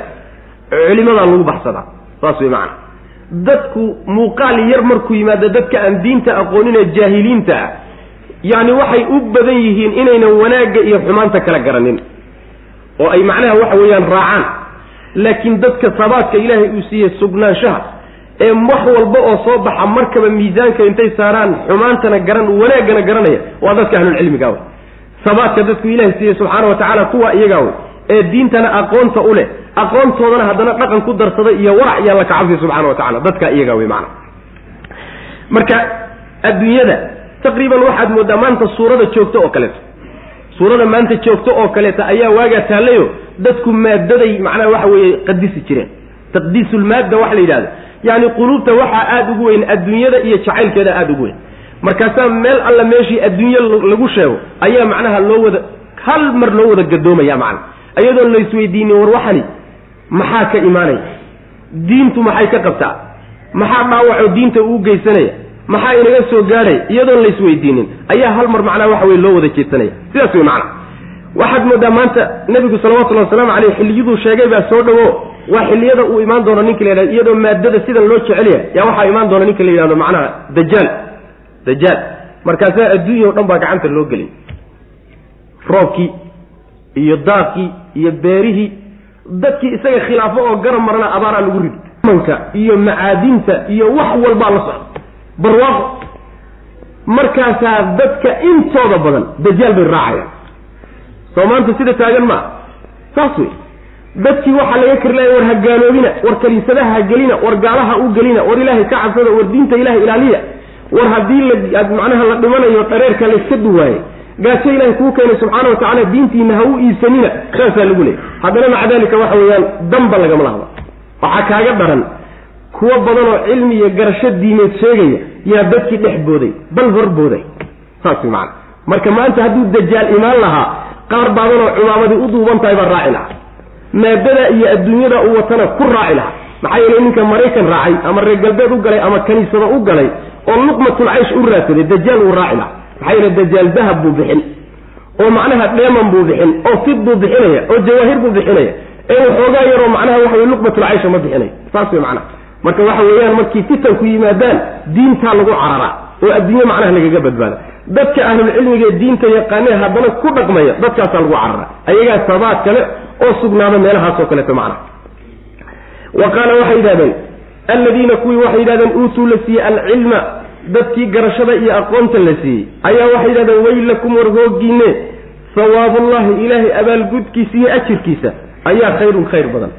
culimadaa lagu baxsadaa saas wey macana dadku muuqaal yar markuu yimaado dadka aan diinta aqooninee jaahiliinta ah yacni waxay u badan yihiin inaynan wanaagga iyo xumaanta kala garanin oo ay macnaha waxa weeyaan raacaan. Laakiin dadka sabaadka ilaahay uu siiyey sugnaanshaha ee wax walba oo soo baxa markaba miisaanka intay saaraan xumaantana garan wanaaggana garanaya waa dadka ahlulcilmiga wey sabaadka dadku ilaahay siiyey subxaana wa tacaala kuwa iyagaa wey ee diintana aqoonta u leh aqoontoodana haddana dhaqan ku darsaday iyo warac iyo alla kacabsi subxana wa tacala dadkaa iyagaa wey macana marka adduunyada taqriiban waxaad moodaa maanta suurada joogto oo kaleeto. Suurada maanta joogto oo kaleeta ayaa waagaa taallayo dadku maadaday macnaha waxa weeye qadisi jireen. Taqdiisulmaadda waxa la yidhahda yacni quluubta waxaa aada ugu weyn adduunyada iyo jacaylkeeda aada ugu weyn. Markaasaa meel alla meeshii adduunye lagu sheego ayaa macnaha loo wada hal mar loo wada gadoomaya macna iyadoon la isweydiinin war waxani maxaa ka imaanaya diintu maxay ka qabtaa? Maxaa dhaawacoo diinta uu geysanaya? Maxaa inaga soo gaadhay? Iyadoon la isweydiinin ayaa hal mar macnaha waxa weye loo wada jeedsanaya. Sidaas wey macana waxaad moodaa maanta nebigu salawatullahi wasalaamu caleyh xilliyaduu sheegay baa soo dhawo waa xilliyada uu imaan doono ninka la yidhahdo iyadoo maadada sidan loo jecelyahay yaa waxaa imaan doona ninka la yidhahdo macnaha dajaal dajaal. Markaasaa adduunya o dhan baa gacanta loo gelay roobkii iyo daaqii iyo beerihii dadkii isaga khilaafo oo garab marana abaaraa lagu ridi manka iyo macaadinta iyo wax walbaa la socda barwaaqo. Markaasaa dadka intooda badan dajaal bay raacayaan. Soo maanta sida taagan maa saas wey dadkii waxaa laga karlaya war ha gaaloobina war kaniisadaha ha gelina war gaalaha u gelina war ilaahay ka cabsada war diinta ilahay ilaaliya. War haddii la macnaha la dhimanayo dhareerka layska duwaaye gaajo ilaahay kuu keenay subxaana wa tacala diintiina ha u iibsanina saasaa lagu leeyay haddana maca dalika waxa weeyaan danba lagama lahaba waxaa kaaga daran kuwo badan oo cilmi iyo garasho diimeed sheegaya yaa dadkii dhex booday bal hor booday. Saas macana marka maanta hadduu dajaal imaan lahaa qaar baadan oo cumaamadii u duuban tahay baa raaci lahaa. Maadada iyo adduunyada uu watana ku raaci lahaa. Maxaa yeelay ninka maraykan raacay ama reer galbeed u galay ama kaniisada u galay oo luqmatul caysh u raadsaday dajaal uu raaci lahaa maxaa yeele dajaal dahab buu bixin oo macnaha dheeman buu bixin oo fid buu bixinaya oo jawaahir buu bixinaya ee waxoogaa yaroo macnaha waxa wey luqmatul caysha ma bixinay saas wey macnaha. Marka waxa weeyaan markii fitanku yimaadaan diintaa lagu cararaa oo adduunye macnaha lagaga badbaada. Dadka ahlulcilmiga diinta yaqaanee haddana ku dhaqmaya dadkaasaa lagu cararaa ayagaa sabaad kale oo sugnaada meelahaasoo kaleeto macnaha. Wa qaala waxay yidhahdeen alladiina kuwii waxay yidhahdeen uutuu la siiyey alcilma dadkii garashada iyo aqoonta la siiyey. Ayaa waxay yidhahdeen weylakum war hooggiinne. Sawaabullahi ilaahay abaalgudkiisa iyo ajirkiisa ayaa khayrun khayr badan.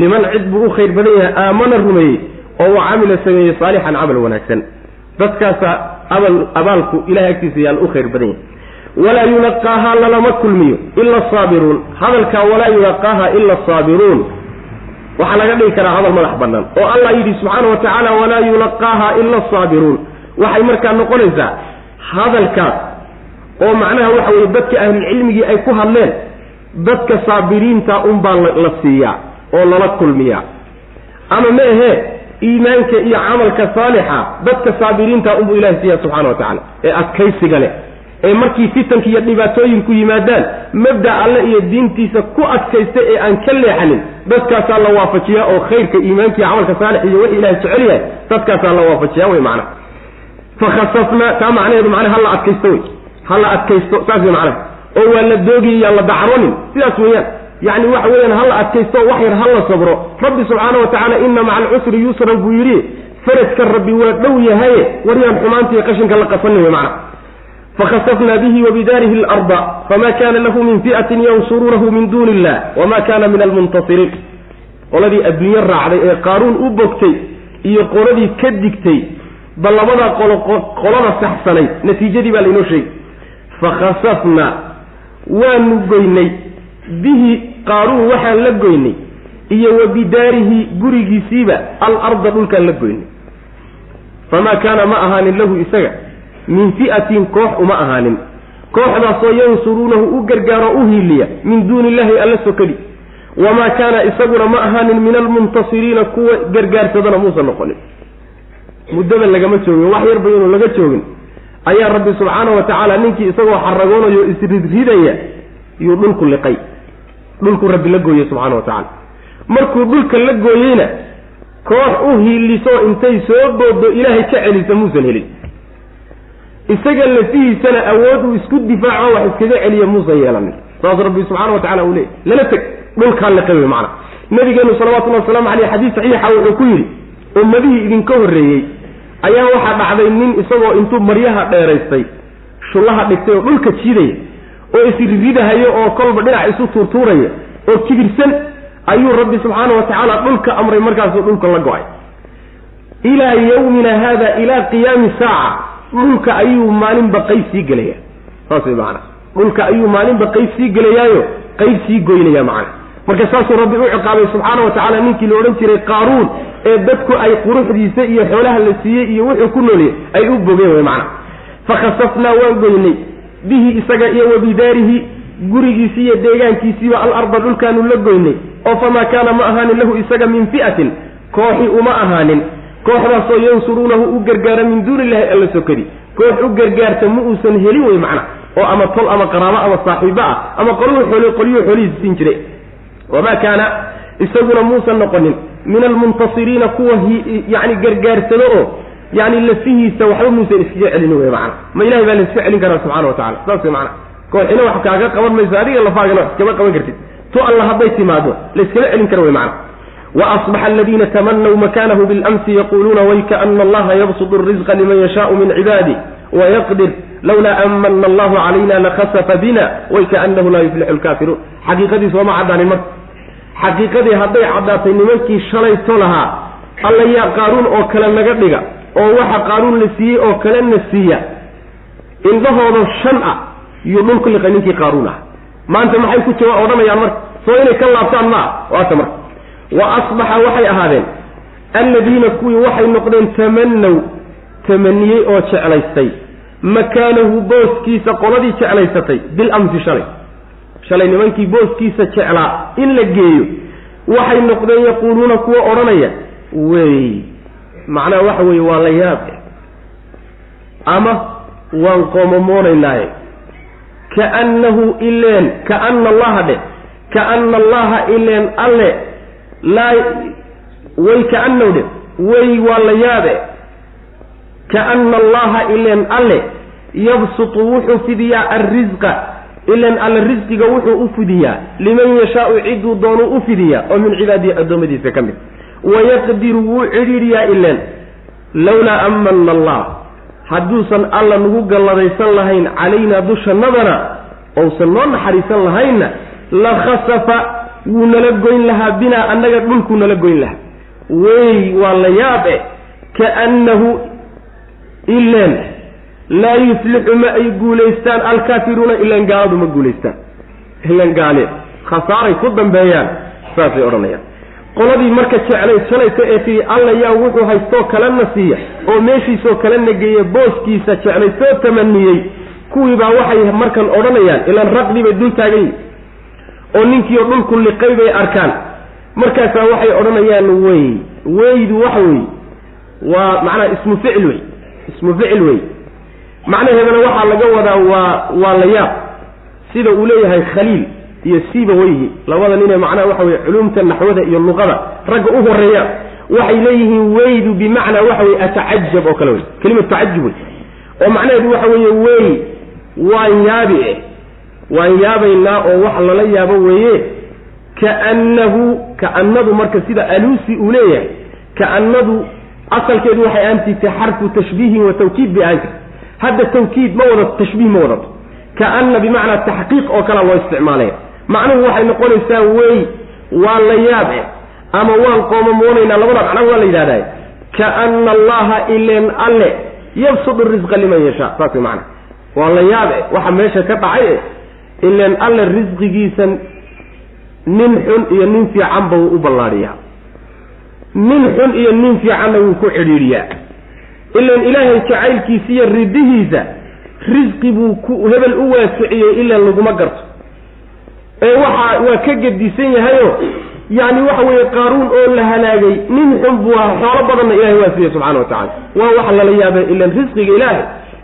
Liman cid buu u khayr badan yahay aamana rumeeyey oo wa camila sameeyey saalixan camal wanaagsan. Dadkaasaa abal abaalku ilahay agtiisa yaan u khayr badan yahay. Walaa yulaqaahaa lalama kulmiyo ila asaabiruun hadalkaa walaa yulaqaaha ila asaabiruun waxaa laga dhigi karaa hadal madax bannaan oo allah yidhi subxaana wa tacaala walaa yulaqaaha ila asaabiruun waxay markaa noqonaysaa hadalkaas oo macnaha waxa weye dadka ahlulcilmigii ay ku hadleen dadka saabiriinta unbaa la siiyaa oo lala kulmiyaa ama ma ahee iimaanka iyo camalka saalixa dadka saabiriinta unbuu ilahay siiya subxana wa tacala ee adkaysiga leh ee markii fitanka iyo dhibaatooyinku yimaadaan mabda alle iyo diintiisa ku adkaysta ee aan ka leexanin dadkaasaa la waafajiyaa oo khayrka iimaanka iyo camalka saalix iyo wixii ilahay jecel yahay dadkaasaa la waafajiyaa wey macnaha fakhasafnaa taa macnaheedu macnaha hala adkaysto wey. hala adkaysto saas wey macnaha oo waa la doogiyay yaan la dacronin sidaas weeyaan. yacni waxa weeyaan hala adkaysto wax yar hala sabro. Rabbi subxaana wa tacaala ina maca alcusri yusran buu yidhi faradka rabbi waa dhow yahaye waryaan xumaanta iyo qashinka la qasanin wey macnaha fakhasafna bihi wabidaarihi alarda fama kana lahu min fi'atin yansuruunahu min duuni illah wama kana min almuntasiriin qoladii adduunye raacday ee qaaruun u bogtay iyo qoladii ka digtay bal labadaa qolo qolada saxsanayd natiijadii baa laynoo sheegay. Fakhasafna waanu goynay. Bihi qaaruun waxaan la goynay. Iyo wa bidaarihi gurigiisiiba alarda dhulkaan la goynay. Famaa kaana ma ahaanin lahu isaga. Min fi'atin koox uma ahaanin. Kooxdaasoo yansuruunahu u gargaaro u hiiliya. Min duuni illahi alla sokadi wamaa kaana isaguna ma ahaanin min almuntasiriina kuwa gargaarsadana muusan noqonin muddaba lagama joogin wax yarba inuu laga joogin. Ayaa rabbi subxaana wa tacaala ninkii isagoo xaragoonayo isridridaya yuu dhulku liqay. Dhulku rabbi la gooyey subxana wa tacaala. Markuu dhulka la gooyeyna koox u hiiliso intay soo boodo ilaahay ka celisa muusan helin. Isaga lafihiisana awood uu isku difaaco wax iskaga celiya muusan yeelanin. Saas rabbi subxana wa tacala uu leeyay lala teg dhulkaa liqay wey macana nabigeenu salawatullahi waslamu caleyh xadiis saxiixa wuxuu ku yidhi ummadihii idinka horreeyey ayaa waxaa dhacday nin isagoo intuu maryaha dheeraystay shullaha dhigtay oo dhulka jiidaya oo isridahayo oo kolba dhinac isu tuurtuuraya oo kibirsan ayuu rabbi subxaana wa tacaala dhulka amray markaasuu dhulka la go'ay. Ilaa yawmina haada ilaa qiyaami saaca dhulka ayuu maalinba qayb sii gelaya saas way macana dhulka ayuu maalinba qayb sii gelayaayo qayb sii goynaya macana marka saasuu rabbi u ciqaabay subxaana wa tacaala ninkii la odhan jiray qaaruun ee dadku ay quruxdiisa iyo xoolaha la siiyey iyo wuxuu ku nooliyey ay u bogeen way macana fakhasafnaa waan goynay. Bihi isaga iyo wabidaarihi gurigiisi iyo deegaankiisiiba alarda dhulkaanu la goynay. Oo famaa kaana ma ahaanin lahu isaga min fi'atin kooxi uma ahaanin. Kooxdaasoo yansuruunahu u gargaara min duuni illahi alla sokadi koox u gargaarta ma uusan helin wey macna. Oo ama tol ama qaraabo ama saaxiibo ah ama qoluu xool qolyuhu xoolihiisa siin jiray wamaa kaana isaguna muusan noqonin min almuntasiriina kuwa yani gargaarsado oo yani lafihiisa waxba muusan iskaga celin wey maana ma ilahay baa laiska celin karaa subxana watacala saas wey maana kooxina wax kaaga qaban mayso adiga lafaagana wax iskama qaban kartid to alla hadday timaado laiskama celin kara wey maana waasbaxa aladiina tamanaw makanahu bilamsi yaquluuna waykana allaha yabsudu rizqa liman yashaau min cibaadi wayaqdir lawlaa amana allahu calayna lakhasafa bina way waykaanahu laa yuflixu lkaafiruun xaqiiqadiis ooma caddaanin marka xaqiiqadii hadday cadaatay nimankii shalayto lahaa allayaa qaaruun oo kale naga dhiga oo waxa qaaruun la siiyey oo kalena siiya indhahooda shan ah yuu dhulku liqay ninkii qaaruun ah maanta maxay ku jawa odhanayaan marka soo inay ka laabtaan maa waata marka wa asbaxa waxay ahaadeen alladiina kuwii waxay noqdeen tamanow tamaniyey oo jeclaystay makaanahu booskiisa qoladii jeclaysatay bilamsi shalay. Shalay nimankii booskiisa jeclaa in la geeyo. Waxay noqdeen yaquuluuna kuwa odhanaya wey macnaha waxa weeye waa la yaab ama waan qoomamoonaynaaye. Kaannahu ileen kaana allaha dheh kaana allaha ileen alle laa way kaanahu dhe way waa la yaabe kaana allaha ileen alle yabsutu wuxuu fidiyaa arrisqa ilan alle risqiga wuxuu u fidiyaa. Liman yashaau ciduu doonuu u fidiyaa. Oo min cibaadihi addoommadiisa ka mid. Wayaqdiru wuu cidhiidhiyaa ileen. Lowlaa amana allah hadduusan alla nagu galladaysan lahayn calaynaa dushannadana ousan noo naxariisan lahaynna la khasafa wuu nala goyn lahaa binaa annaga dhulkuu nala goyn lahaa. Wey waa la yaab e kaannahu ileen laa yuflixu ma ay guulaystaan alkaafiruuna ilan gaaladu ma guulaystaan. Ilan gaale khasaaray ku dambeeyaan saasay odhanayaan. Qoladii marka jeclay shalayta ee tii alla yaa wuxuu haystoo kalena siiya oo meeshiisoo kalena geeya booskiisa jeclay soo tamaniyey kuwiibaa waxay markan odhanayaan ilaan raqdii bay dul taagan yihiin oo ninkiio dhulku liqay bay arkaan. Markaasaa waxay odhanayaan wey weydu waxa wey waa macnaha ismu ficil wey ismu ficil wey. Macnaheedana waxaa laga wadaa waa waa la yaab. Sida uu leeyahay khaliil iyo siiba weyhi. Labada ninee macnaha waxa weye culumta naxwada iyo luqada. Ragga u horreeya waxay leeyihiin weydu bimacnaa waxa weye atacajab oo kale wey. Kelimatu tacajub wey. Oo macnaheedu waxa weeye wey waan yaabi eh. Waan yaabaynaa oo wax lala yaabo weeye. Kaannahu kaanadu marka sida alusi uu leeyahay kaanadu asalkeedu waxay aantitay xarfu tashbiihin wa tawkiid bay jirta hadda tawkiid ma wadato tashbiih ma wadato. Kaana bimacnaa taxqiiq oo kalea loo isticmaalaya macnuhu waxay noqonaysaa wey waa la yaab eh ama waan qoomamoonaynaa labada macnaa waa la yidhahday kaana allaha ileen alle yabsudu risqa liman yashaa. Saas way macana waa la yaab eh waxa meesha ka dhacay eh ileen alle risqigiisa nin xun iyo nin fiicanba wuu u ballaadhiyaa nin xun iyo nin fiicanna wuu ku cidhiidhiyaa. Ilan ilaahay jacaylkiisa iyo ridihiisa risqi buu ku hebel u waasiciyey ilan laguma garto. Ee waxa waa ka gedisan yahayo yacni waxa weeye qaaruun oo la halaagay nin xun buu aha xoolo badanna ilahay waa siiyey subxana wa tacala waa waxa lala yaabay ilan risqiga ilaahay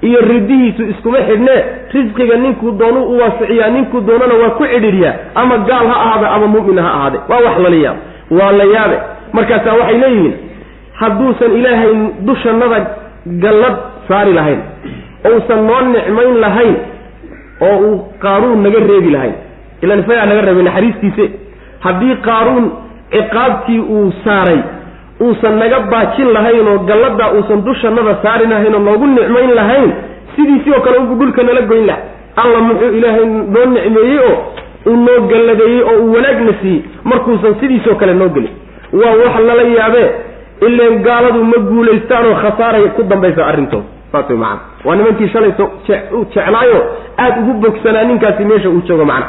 iyo ridihiisu iskuma xidhnee risqiga ninkuu doonu u waasiciyaa ninkuu doonana waa ku cidhidhiyaa ama gaal ha ahaade ama mu'min ha ahaade. Waa wax lala yaabo waa la yaabe markaasaa waxay leeyihiin hadduusan ilaahay dushannada gallad saari lahayn ousan noo nicmayn lahayn oo uu qaaruun naga reebi lahayn. Ilaan isagaa naga reebay naxariistiise. Haddii qaaruun ciqaabtii uu saaray uusan naga baajin lahayn oo galladaa uusan dushannada saari lahayn oo noogu nicmayn lahayn sidiisii oo kale unbuu dhulka nala goyn laha alla muxuu ilaahay noo nicmeeyey oo uu noo galladeeyey oo uu wanaagna siiyey. Markuusan sidiisoo kale noo gelin waa wax lala yaabee ileen gaaladu ma guulaystaanoo khasaaray ku dambaysa arrintooda saas way macana waa nimankii shalayso jeclaayo aada ugu bogsanaa ninkaasi meesha uu joogo macana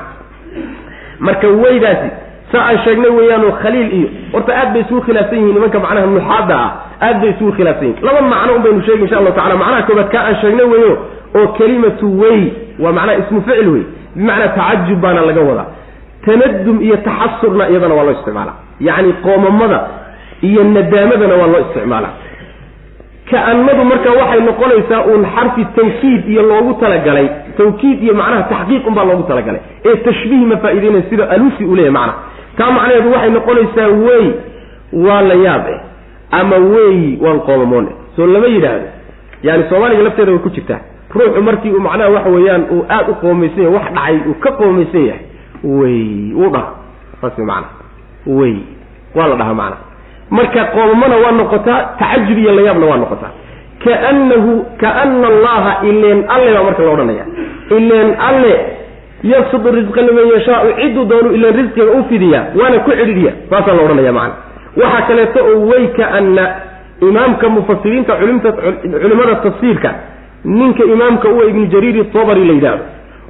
marka weydaasi saa aan sheegnay weeyaanoo khaliil iyo horta aad bay isugu khilaafsan yihiin nimanka macnaha nuxaada ah. Aad bay isugu khilaafsan yihiin laba macno un baynu sheegi insha allahu tacala macnaha koobaad kaa aan sheegnay weeyo oo kelimatu wey waa macnaha ismu ficil wey. Bimacnaa tacajub baana laga wadaa tanadum iyo taxasurna iyadana waa loo isticmaala yacni qoomamada iyo nadaamadana waa loo isticmaalaa. Ka-annadu marka waxay noqonaysaa uun xarfi tawkiid iyo loogu talagalay. Tawkiid iyo macnaha taxqiiq unbaa loogu talagalay. Ee tashbiih ma faa'ideynaya sida alusi uu leeyahy macnaha. Taa macnaheedu waxay noqonaysaa wey waa la yaab eh ama weyi waan qoomamoone soo lama yidhaahdo. Yani soomaaliga lafteeda way ku jirtaa. Ruuxu markii uu macnaha waxa weeyaan uu aada u qoomaysan yahay wax dhacay uu ka qoomaysan yahay wey wuu dhaha saas maana wey waa la dhahaa macana marka qoomamona waa noqotaa tacajub iyo layaabna waa noqotaa. Kaanahu kaana allaha ileen alle baa marka la odhanaya ileen alle yabsudu risqa liman yashaau cidduu doonu ileen risqiga u fidiyaa waana ku cidhiidhiya. Saasaa la odhanaya macana waxaa kaleeto oo way kaana imaamka mufasiriinta culimada tafsiirka ninka imaamka uwa ibnu jariiri tobari la yidhaahdo.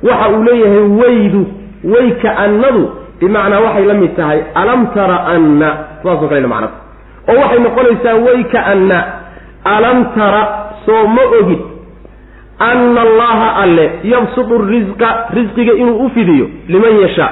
Waxa uu leeyahay waydu way kaanadu bimacnaa waxay la mid tahay alam tara anna saasoo kale macnada oo waxay noqonaysaa way kaanna alam tara soo ma ogid anna allaha alle yabsudu risqa risqiga inuu u fidiyo liman yashaa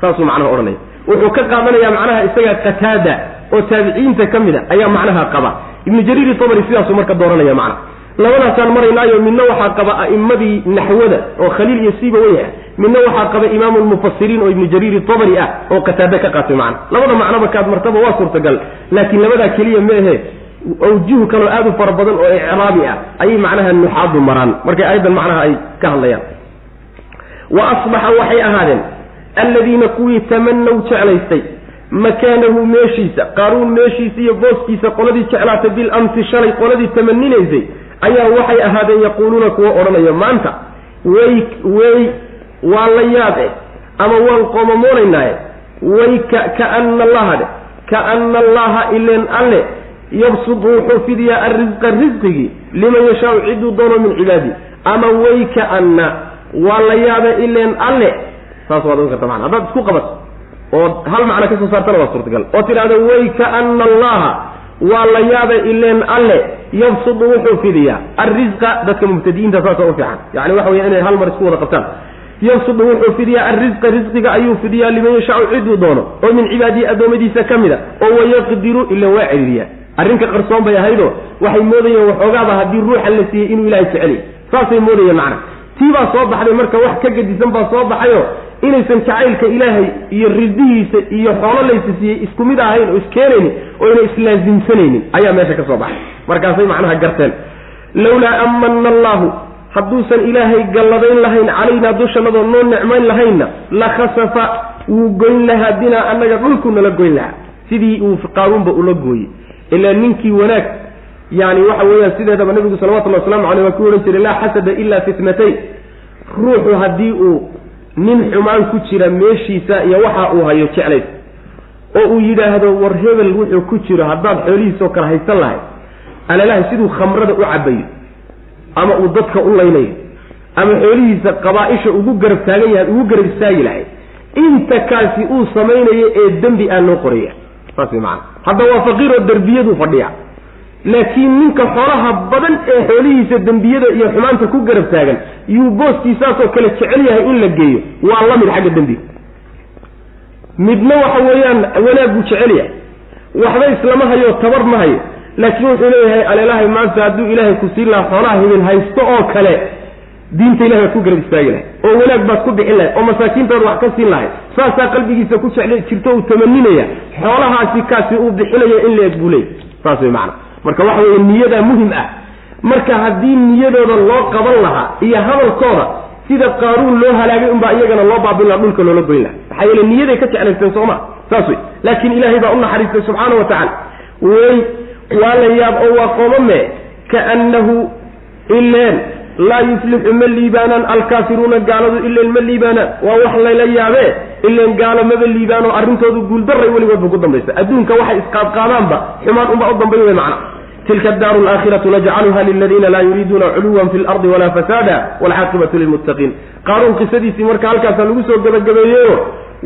saasuu macnaha odhanaya. Wuxuu ka qaadanayaa macnaha isaga qataada oo taabiciinta ka mid a ayaa macnaha qaba. Ibnu jariiri tabari sidaasuu marka dooranaya macna. Labadaasaan maraynaayo midna waxaa qaba a'immadii naxwada oo khaliil iyo siiba wey ah midna waxaa qaba imaamu lmufasiriin oo ibnu jariiri tabari ah oo qataade ka qaatay macna labada macnoba kaad martaba waa suurtagal laakiin labadaa keliya ma ahe. Awjuh kaloo aada u fara badan oo icraabi ah ayay macnaha nuxaadu maraan. Markay aayaddan macnaha ay ka hadlayaan. Wa asbaxa waxay ahaadeen alladiina kuwii tamanaw jeclaystay makaanahu meeshiisa qaaruun meeshiisa iyo booskiisa qoladii jeclaatay bil amsi shalay qoladii tamaninaysay ayaa waxay ahaadeen yaquuluuna kuwa odhanaya. Maanta way wey waa la yaab eh ama waan qoomamoonaynaaye way kaana allaha dhe kaana allaha ileen alle yabsudu wuxuu fidiyaa arrisqa risqigii liman yashaau ciduu doono min cibaadi. Ama way kaana waa la yaabe ileen alle. Saas waad ogan karta mana haddaad isku qabato oo hal macno ka soo saartana waa suurtagal. Oo tidhahda way kaana allaha waa la yaaba ileen alle. Yabsudu wuxuu fidiyaa arrisqa dadka mubtadi'iinta saasa u fiican. Yani waxa weya inay hal mar isku wada qabtaan yabsudu wuxuu fidiyaa arrisqa risqiga ayuu fidiyaa liman yashaau ciduu doono oo min cibaadihi addoommadiisa ka mid a oo wayaqdiru ilan waa celiiriyaa arrinka qarsoon bay ahaydoo waxay moodayeen waxoogaaba haddii ruuxa la siiyey inuu ilahay jeceliy saasay moodayeen macna. Tii baa soo baxday marka wax ka gedisan baa soo baxayo inaysan jacaylka ilaahay iyo ridihiisa iyo xoolo laysa siiyey isku mid ahayn oo iskeenaynin oo inay islaasimsanaynin ayaa meesha ka soo baxay. Markaasay macnaha garteen. Lawlaa amana allahu hadduusan ilaahay galladayn lahayn calaynaa dushanadoo noo nicmayn lahaynna la khasafa wuu goyn lahaa binaa annaga dhulku nala goyn lahaa. Sidii uu qaaruunba ula gooyey. Ilaa ninkii wanaag yani waxa weeyaan sideedaba nabigu salawatullahi waslamu caleyh waa ku odhan jiray laa xasada ila fitnatayn ruuxu haddii uu nin xumaan ku jira meeshiisa iyo waxa uu hayo jeclays. Oo uu yidhaahdo war hebel wuxuu ku jiro haddaad xoolihiisoo kale haysan lahay alalahay siduu khamrada u cabayo ama uu dadka u laynayo ama xoolihiisa qabaa-isha ugu garab taagan yahay ugu garab istaagi lahay inta kaasi uu samaynayo ee dembi aa loo qoraya saas way macana hadda waa faqiiroo derbiyaduu fadhiya. Laakiin ninka xoolaha badan ee xoolihiisa dembiyada iyo xumaanta ku garab taagan yuu booskiisaasoo kale jecel yahay in la geeyo. Waa la mid xagga dembiga midna waxa weeyaan wanaag buu jecel yahay. Waxba islama hayo tabar ma hayo laakiin wuxuu leeyahay aleelahay maanta hadduu ilaahay ku siin lahaa xoolaha hibil haysto oo kale diinta ilahay baad ku garab istaagi lahay oo wanaag baad ku bixin lahay oo masaakiintaad wax ka siin lahay. Saasaa qalbigiisa ku jecl jirto uu tamaninaya. Xoolahaasi kaasi uu bixinayo in leeg buu leeyay saas way macana marka waxa weeye niyadaa muhiim ah. Marka haddii niyadooda loo qaban lahaa iyo hadalkooda sida qaaruun loo halaagay unbaa iyagana loo baabin laha dhulka loola goyn laha maxaa yeele niyaday ka jeclaysteen sooma saas wey laakiin ilaahay baa u naxariistay subxaana wa tacaala wey waa la yaab oo waa qoomame kaannahu ileen laa yuflixu ma liibaanaan alkaafiruuna gaaladu ileen ma liibaanaan. Waa wax layla yaabee ileen gaalo maba liibaanoo arrintoodu guuldaray weligoodba ku dambaysa adduunka waxay isqaadqaadaanba xumaan unbaa u dambayn wey macna. Tilka adaaru alaakhiratu najcaluha liladiina laa yuriiduuna culuwan fi lardi walaa fasaada walcaaqibatu lilmuttaqiin. Qaaruun qisadiisii marka halkaasaa lagu soo gabagabeeyeyo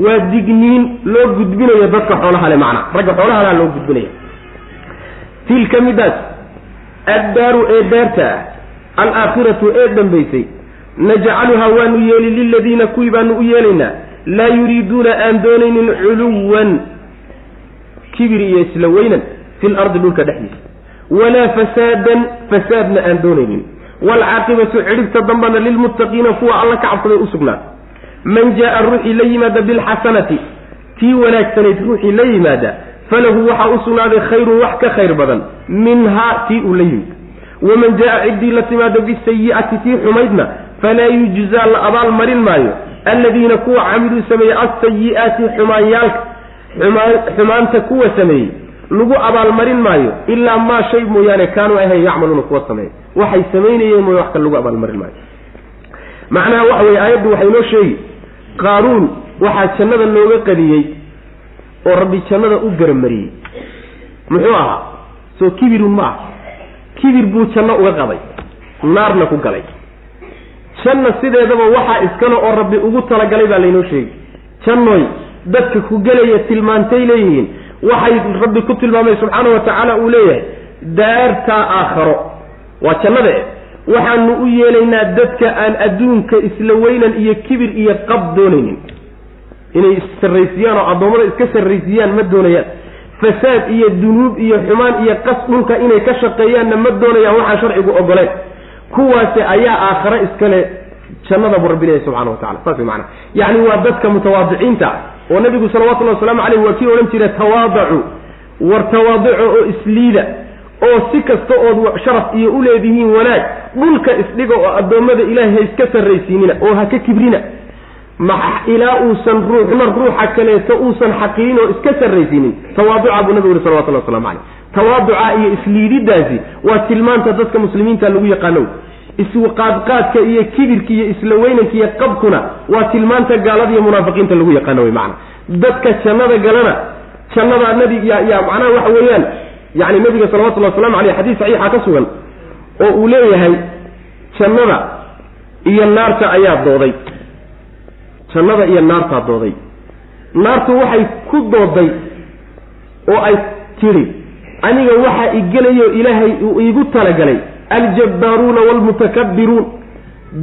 waa digniin loo gudbinayo dadka xoolaha le macna. Ragga xoolahalaa loo gudbinaya tilka midaas addaaru ee daarta ah alaakhiratu ee dambaysay najcaluhaa waanu yeeli liladiina kuwii baanu u yeelaynaa laa yuriiduuna aan doonaynin culuwan kibir iyo isla weynan fi lardi dhulka dhexdiisa. Walaa fasaadan fasaadna aan doonaynin. Waalcaaqibatu cidhibta dambana lilmuttaqiina kuwa alla ka cabsaday u sugnaa. Man jaa ruuxii la yimaada bilxasanati tii wanaagsanayd ruuxii la yimaada falahu waxaa u sugnaaday khayrun wax ka khayr badan minhaa tii uu la yimid. Waman jaa ciddii la timaado bisayi'ati tii xumaydna falaa yujzaa la abaal marin maayo. Alladiina kuwa camiluu sameeyey alsayi'aati xumaanyaalka xumaanta kuwa sameeyey lagu abaalmarin maayo ilaa maa shay mooyaane kaanuu ahayn yacmaluuna kuwa sameeya waxay samaynayeen mooye wax kale lagu abaalmarin maayo. Macnaha waxa weye aayaddu waxay noo sheegi qaaruun waxaa jannada looga qadiyey oo rabbi jannada u garamariyey muxuu ahaa? Soo kibirun ma ah kibir buu janno uga qaday. Naarna ku galay. Janna sideedaba waxaa iskale oo rabbi ugu talagalay baa laynoo sheegi jannoy dadka ku gelaya tilmaantay leeyihiin waxay rabbi ku tilmaamay subxaana wa tacaala uu leeyahay daartaa aakharo. Waa jannada e waxaanu u yeelaynaa dadka aan adduunka isla weynan iyo kibir iyo qab doonaynin inay issarraysiyaan oo addoommada iska sarraysiyaan ma doonayaan. Fasaad iyo dunuub iyo xumaan iyo qas dhulka inay ka shaqeeyaanna ma doonayaan waxaan sharcigu ogoleen kuwaasi ayaa aakhare iskale jannada buu rabbi leeyahy subxana wa tacala saas way macana yacni waa dadka mutawaadiciinta oo nabigu salawatullahi wasalaamu caleyh waa kii odhan jira tawaadacu war tawaadico oo isliida oo si kasta ood sharaf iyo u leedihiin wanaag dhulka isdhiga oo addoommada ilaahay ha iska sarraysiinina oo ha ka kibrina ilaa uusan ruuxna ruuxa kaleeto uusan xaqirin oo iska sarraysiinin. Tawaaduca buu nabigu yuri salawatullahi waslamu caleyh tawaaduca iyo isliididaasi waa tilmaanta dadka muslimiinta lagu yaqaano isqaadqaadka iyo kibirka iyo isla weynanka iyo qabkuna waa tilmaanta gaalada iyo munaafiqiinta lagu yaqaano wey macana dadka jannada galana jannada nabi ya ya macnaha waxa weeyaan yani nabiga salawatullahi waslamu aleyh xadiis saxiixa ka sugan oo uu leeyahay jannada iyo naarta ayaa dooday jannada iyo naartaa dooday. Naartu waxay ku dooday oo ay tidhi aniga waxaa igelayo ilaahay uu iigu talagalay aljabbaaruuna waalmutakabbiruun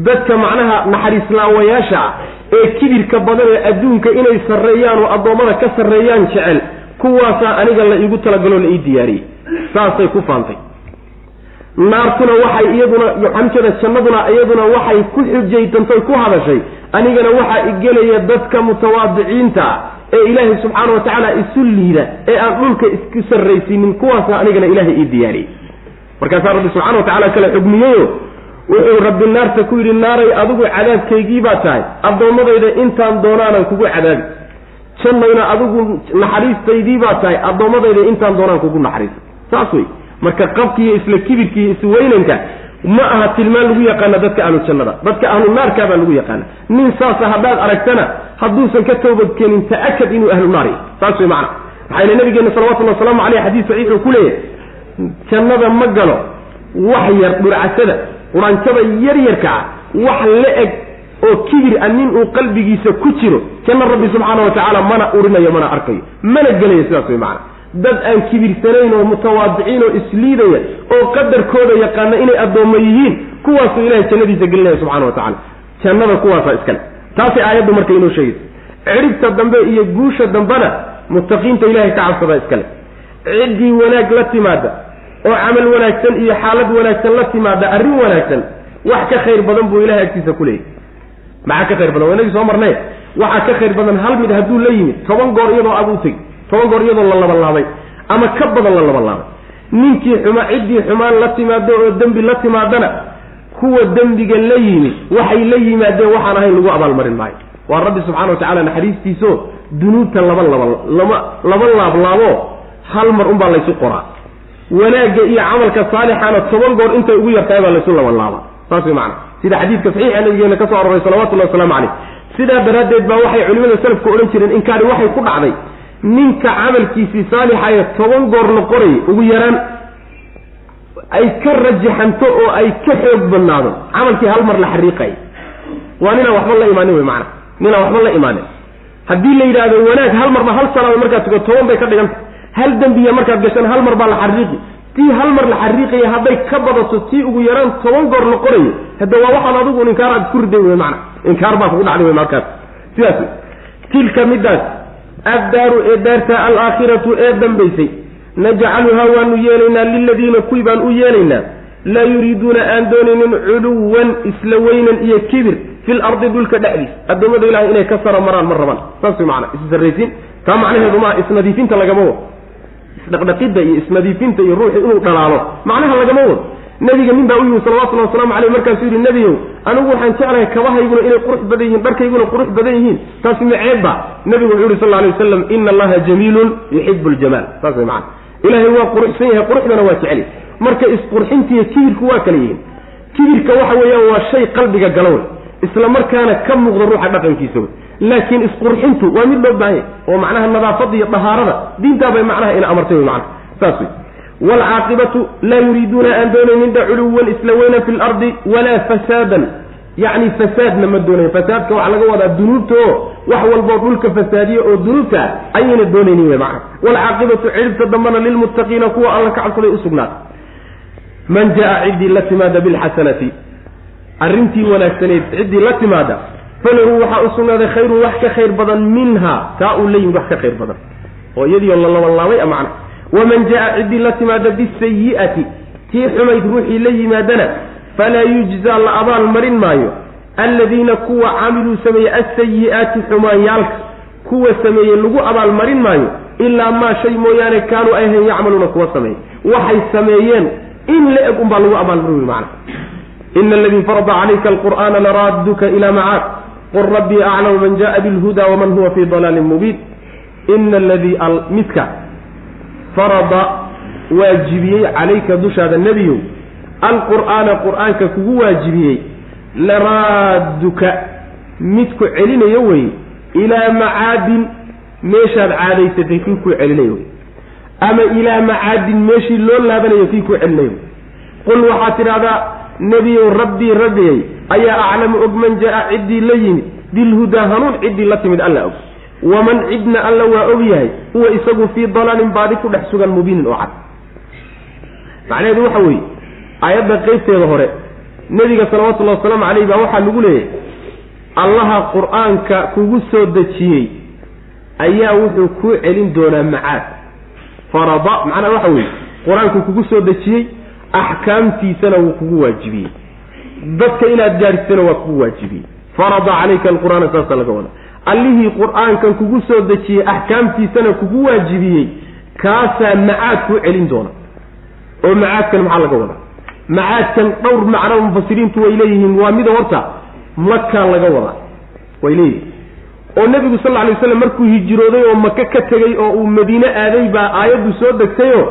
dadka macnaha naxariislaawayaasha ah ee kibirka badan ee adduunka inay sarreeyaan oo addoommada ka sarreeyaan jecel kuwaasaa aniga la iigu talagaloo la ii diyaariyey. Saasay ku faantay. Naartuna waxay iyaduna xamjada jannaduna iyaduna waxay ku xujaytantoy ku hadashay anigana waxaa igelaya dadka mutawaadiciinta ee ilaahay subxaana wa tacaala isu liida ee aan dhulka isku sarraysiinin kuwaasa anigana ilaahay ii diyaariyey markaasaa rabbi subxana wa tacala kale xugmiyeyo wuxuu rabbi naarta ku yidhi naaray adigu cadaabkaygii baa tahay. Addoommadayda intaan doonaanan kugu cadaabi. Jannayna adigu naxariistaydii baa tahay. Addoommadayda intaan doonaan kugu naxariisa saas wey marka qabkiiyo isla kibirkiiyo isweynanka ma aha tilmaan lagu yaqaana dadka ahlu jannada dadka ahlu naarkaabaa lagu yaqaana. Nin saasa haddaad aragtana hadduusan ka toobadkeenin ta'akad inuu ahlu naar yahy saas wey macana maxaa yile nabigeena salawatullhi wasalaamu caleyh xadiis saxiixuu ku leeyahay jannada ma galo wax yar dhurcasada quraanjada yaryarka ah wax la eg oo kibir a nin uu qalbigiisa ku jiro janno rabbi subxaana wa tacaala mana urinayo mana arkayo. Mana gelayo sidaas wey macana dad aan kibirsanayn oo mutawaadiciin oo isliidaya oo qadarkooda yaqaana inay addoommo yihiin kuwaasuu ilahay jannadiisa gelinaya subxana wa tacala jannada kuwaasaa iskale taasay aayaddu marka inoo sheegaysa cidhibta dambe iyo guusha dambena muttaqiinta ilahay ka cabsadaa iskale ciddii wanaag la timaada oo camal wanaagsan iyo xaalad wanaagsan la timaada arrin wanaagsan wax ka khayr badan buu ilahay agtiisa ku leeyahy maxaa ka khayr badan? Waa inagii soo marnay. Waxaa ka khayr badan hal mid hadduu la yimid toban goor iyadoo abuu tegi toban goor iyadoo la labalaabay ama ka badan la labalaabay ninkii xuma ciddii xumaan la timaado oo dembi la timaadana kuwa dembiga la yimid waxay la yimaadeen waxaan ahayn lagu abaalmarin maayo waa rabbi subxana wa tacala naxariistiisao dunuubta laba laba lama laba laablaabo hal mar unbaa laysu qoraa. Wanaagga iyo camalka saalixana toban goor intay ugu yartahay baa laysu labalaabaa saas way macana sida xadiidka saxiixa nabigeena ka soo aroray salawatullahi wasalaamu caleyh sidaa daraaddeed baa waxay culimada salafku odhan jireen inkaari waxay ku dhacday ninka camalkiisii saalixaye toban goor la qorayay ugu yaraan ay ka rajaxanto oo ay ka xoog badnaado camalkii hal mar la xariiqaya waa ninaan waxba la imaanin wey macana ninaan waxba la imaanin. Haddii la yidhaahdo wanaag hal marba hal salaada markaad tugo toban bay ka dhiganta hal dembiya markaad gashan hal mar baa la xariiqi. Tii hal mar la xariiqaya hadday ka badato tii ugu yaraan toban goor la qorayo hadda waa waxaad adigu inkaar aad ku riday wey macana inkaar baa kugu dhacday wey markaas. Sidaas tilka midaas addaaru ee daarta alaakhiratu ee dambaysay najcaluhaa waanu yeelaynaa liladiina kuwii baan u yeelaynaa laa yuriiduuna aan doonaynin culuwan isla weynan iyo kibir fil ardi dhulka dhexdiis addoommada ilahay inay ka saro maraan ma rabaan saas way macana issarraysiin taa macnaheedu maa isnadiifinta lagama wado isdhaqdhaqidda iyo isnadiifinta iyo ruuxi inuu dhalaalo macnaha lagama wado nabiga nin baa u yimi salawatullahi waslamu caleyh markaasuu yidhi nebiyow anigu waxaan jeclahay kabahayguna inay qurux badan yihiin dharkayguna qurux badan yihiin taasi maceebba nebigu wuxuu yihi sal alay wasalam ina allaha jamiilun yuxibu ljamaal saas way macana ilaahay waa quruxsan yahay quruxdana waa jecel. Marka isqurxintiiyo kibirku waa kala yihiin. Kibirka waxa weeyaan waa shay qalbiga gala wey isla markaana ka muuqda ruuxa dhaqankiisa wey laakiin isqurxintu waa mid loo baahanya oo macnaha nadaafadda iyo dahaarada diintaabay macnaha ina amartay wey macana saas wey waalcaaqibatu laa yuriiduuna aan doonayninda culuwan isla weynan fi lardi walaa fasaadan yacni fasaadna ma doonayn fasaadka waxaa laga wadaa dunuubta oo wax walboo dhulka fasaadiya oo dunuubta ayayna doonaynin wey macana waalcaaqibatu cidhibta dambana lilmuttaqiina kuwa alla ka cabsaday usugnaata man jaa ciddii la timaada bilxasanati arrintii wanaagsaneyd ciddii la timaada falahu waxaa u sugnaaday khayrun wax ka khayr badan minha taa uu leeyimid wax ka khayr badan oo iyadiio la labanlaabay macna waman jaa ciddii la timaada bisayi'ati tii xumayd ruuxii la yimaadana falaa yujzaa la abaal marin maayo alladiina kuwa camiluu sameeyey asayi'aati xumaanyaalka kuwa sameeyey lagu abaalmarin maayo ilaa maa shay mooyaane kaanuu ayhan yacmaluuna kuwa sameeyey waxay sameeyeen in la eg unbaa lagu abaalmarin macna ina aladii farada calayka alqur'aana laraaduka ila macaad qul rabbii aclamu man jaءa bilhuda waman huwa fii dalaalin mubiin ina aladii midka farada waajibiyey calayka dushaada nebiyow alqur'aana qur'aanka kugu waajibiyey laraaduka midku celinayo wey ilaa macaadin meeshaad caadaysatay kii kuu celinayo wey. Ama ilaa macaadin meeshii loo laabanayo kii kuu celinayo qul waxaad tidhahdaa nebiyow rabbii rabbiyay ayaa aclamu og man jaa ciddii la yimid bilhudaa hanuun ciddii la timid alla og waman cidna alla waa og yahay huwa isagu fii dalaalin baadi ku dhex sugan mubiinin oo cad. Macnaheedu waxa weeye aayadda qeybteeda hore nebiga salawatullahi wasalaamu caleyh baa waxaa lagu leeyahay allaha qur'aanka kugu soo dejiyey ayaa wuxuu kuu celin doonaa macaad. Farada macnaha waxa weeye qur'aanku kugu soo dejiyey axkaamtiisana wuu kugu waajibiyey. Dadka inaad gaadhisana waa kugu waajibiyey. Farada calayka alqur'aana saasa laga wada allihii qur'aankan kugu soo dejiyey axkaamtiisana kugu waajibiyey kaasaa macaad kuu celin doona. Oo macaadkan maxaa laga wadaa? Macaadkan dhowr macno mufasiriintu way leeyihiin waa mida horta makaa laga wadaa. Way leeyihiin. Oo nebigu sal lla alay waslam markuu hijrooday oo maka ka tegey oo uu madiine aaday baa aayaddu soo degtayoo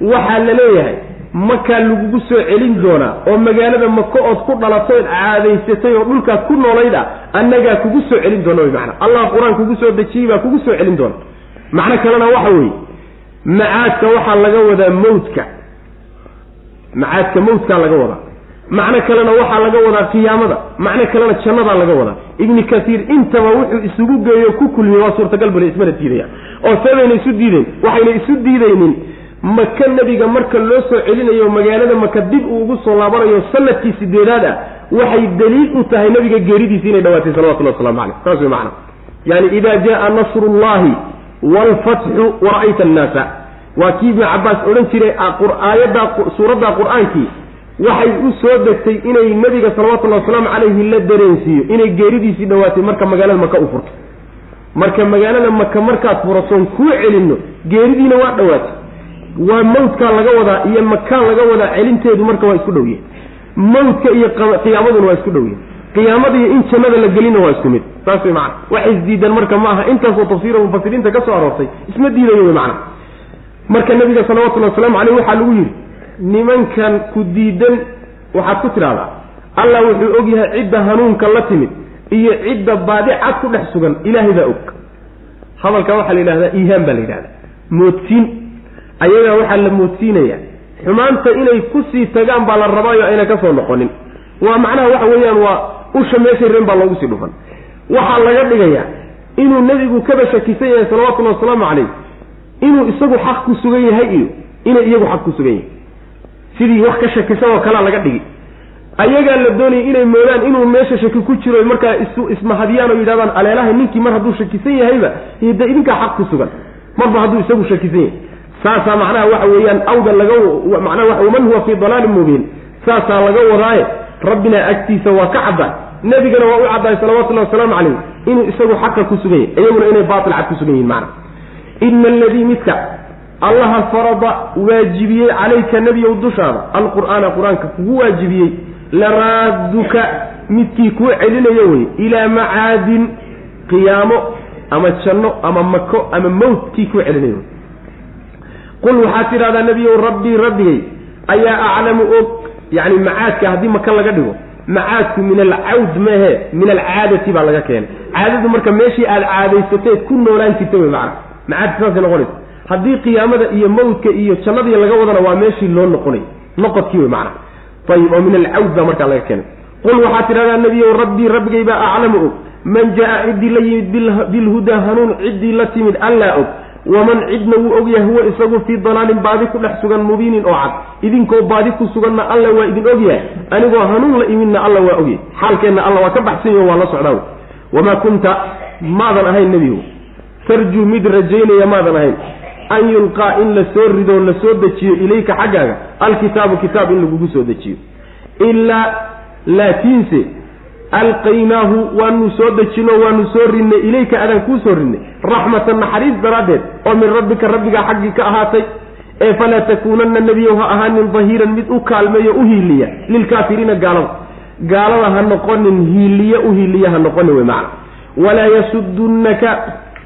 waxaa la leeyahay makaa lagugu soo celin doonaa. Oo magaalada maka ood ku dhalatood caadaysatay oo dhulkaad ku noolayd ah annagaa kugu soo celin doona wy macana allah qur'aan kugu soo dejiyey baa kugu soo celin doona macno kalena waxa weeye macaadka waxaa laga wadaa mawdka macaadka mawdkaa laga wadaa. Macno kalena waxaa laga wadaa qiyaamada. Macno kalena jannadaa laga wadaa. Ibni kasiir intaba wuxuu isugu geeyo ku kulmiyey waa suurtagal bale ismana diidaya oo sabayna isu diideen waxayna isu diidaynin maka nebiga marka loo soo celinayo magaalada maka dib uu ugu soo laabanayo sannadkii sideedaad ah waxay daliil u tahay nabiga geeridiisi inay dhawaatay salawatullah waslamu caleyh saas wey macana yani ida jaa nasrullahi waalfatxu wara'ayta annaasa. Waa kii ibnu cabbaas odhan jiray aayaddaa suuradda qur'aankii waxay u soo degtay inay nebiga salawatullahi wasalaamu calayhi la dareensiiyo inay geeridiisii dhawaatay marka magaalada maka u furto. Marka magaalada maka markaad furasoon kuu celinno geeridiina waa dhawaatay waa mawdkaa laga wadaa iyo makaan laga wadaa celinteedu marka waa isku dhowye. Mawdka iyo qiyaamaduna waa isku dhowye. Qiyaamadiiyo in jannada la gelina waa isku mid. Saas way macana wax isdiidan marka ma aha. Intaasoo tafsiira mufasiriinta ka soo aroortay. Isma diidayo wey macana marka nabiga salawatullahi waslamu caleyh waxaa lagu yidhi nimankan ku diidan waxaad ku tidhahdaa allah wuxuu og yahay cidda hanuunka la timid iyo cidda baadicad ku dhex sugan. Ilaahay baa og. Hadalka waxaa la yidhahdaa iihaan baa la yidhahdaa moodsiin ayagaa waxaa la moodsiinayaa xumaanta inay ku sii tagaan baa la rabaayo ayna ka soo noqonin. Waa macnaha waxa weeyaan waa usha meeshay reen baa loogu sii dhufan. Waxaa laga dhigayaa inuu nebigu kaba shakisan yahay salawatullahi wasalaamu calayh inuu isagu xaq ku sugan yahay iyo inay iyagu xaq ku sugan yahay sidii wax ka shakisan oo kalea laga dhigi. Ayagaa la doonayay inay moodaan inuu meesha shaki ku jiro markaa isu ismahadiyaan oo yidhahdaan aleelaha ninkii mar hadduu shakisan yahayba de idinkaa xaq ku sugan. Marba hadduu isagu shakisan yahay saasaa macnaha waxa weeyaan awda laga macnaha waxa waman huwa fii dalaalin mubiin. Saasaa laga wadaaye rabbina agtiisa waa ka caddaay nebigana waa u caddaay salawatullahi wasalaamu calayh inuu isagu xaqa ku sugan yahy iyaguna inay baatil cad ku sugan yihiin macna. Ina aladii midka allaha farada waajibiyey calayka nebiyow dushaada. Alqur'aana qur'aanka kugu waajibiyey laraaduka midkii kuu celinayo wey ilaa macaadin qiyaamo ama janno ama mako ama mowt kii kuu celinayo qul waxaad tidhahdaa nebiyow rabbii rabbigay ayaa aclamu og yacni macaadka haddii maka laga dhigo macaadku min alcawd maahe min alcaadati baa laga keenay. Caadadu marka meeshii aada caadaysateed ku noolaan jirta wey macana macaadka saasay noqonaysa. Haddii qiyaamada iyo mawdka iyo jannadii laga wadana waa meeshii loo noqonay noqodkii wey macana ayib oo min alcawd baa markaa laga keenay. Qul waxaad tidhahdaa nebiyow rabbii rabbigay baa aclamu og man jaa ciddii la yimid bilhudaa hanuun ciddii la timid allaa og waman cidna wuu ogyahay huwa isagu fii dalaalin baadi ku dhex sugan mubiinin oo cad. Idinkoo baadi ku suganna alla waa idin ogyahay anigoo hanuun la imidna alla waa ogyahay xaalkeenna alla waa ka baxsanyaho waa la socdaa wamaa kunta maadan ahayn nebigu. Tarjuu mid rajaynaya maadan ahayn. An yulqaa in la soo ridoo la soo dejiyo ilayka xaggaaga. Alkitaabu kitaab in lagugu soo dejiyo. Ilaa laakiinse alqaynaahu waanu soo dejino waanu soo rinnay ilayka adaan kuu soo rinnay. Raxmatan naxariis daraaddeed oo min rabbika rabbigaa xaggii ka ahaatay ee falaa takuunanna nebiyow ha ahaanin dahiiran mid u kaalmeeyo u hiiliya lilkaafiriina gaalada. Gaalada ha noqonin hiiliye u hiiliya ha noqonin wey macana walaa yasudunnaka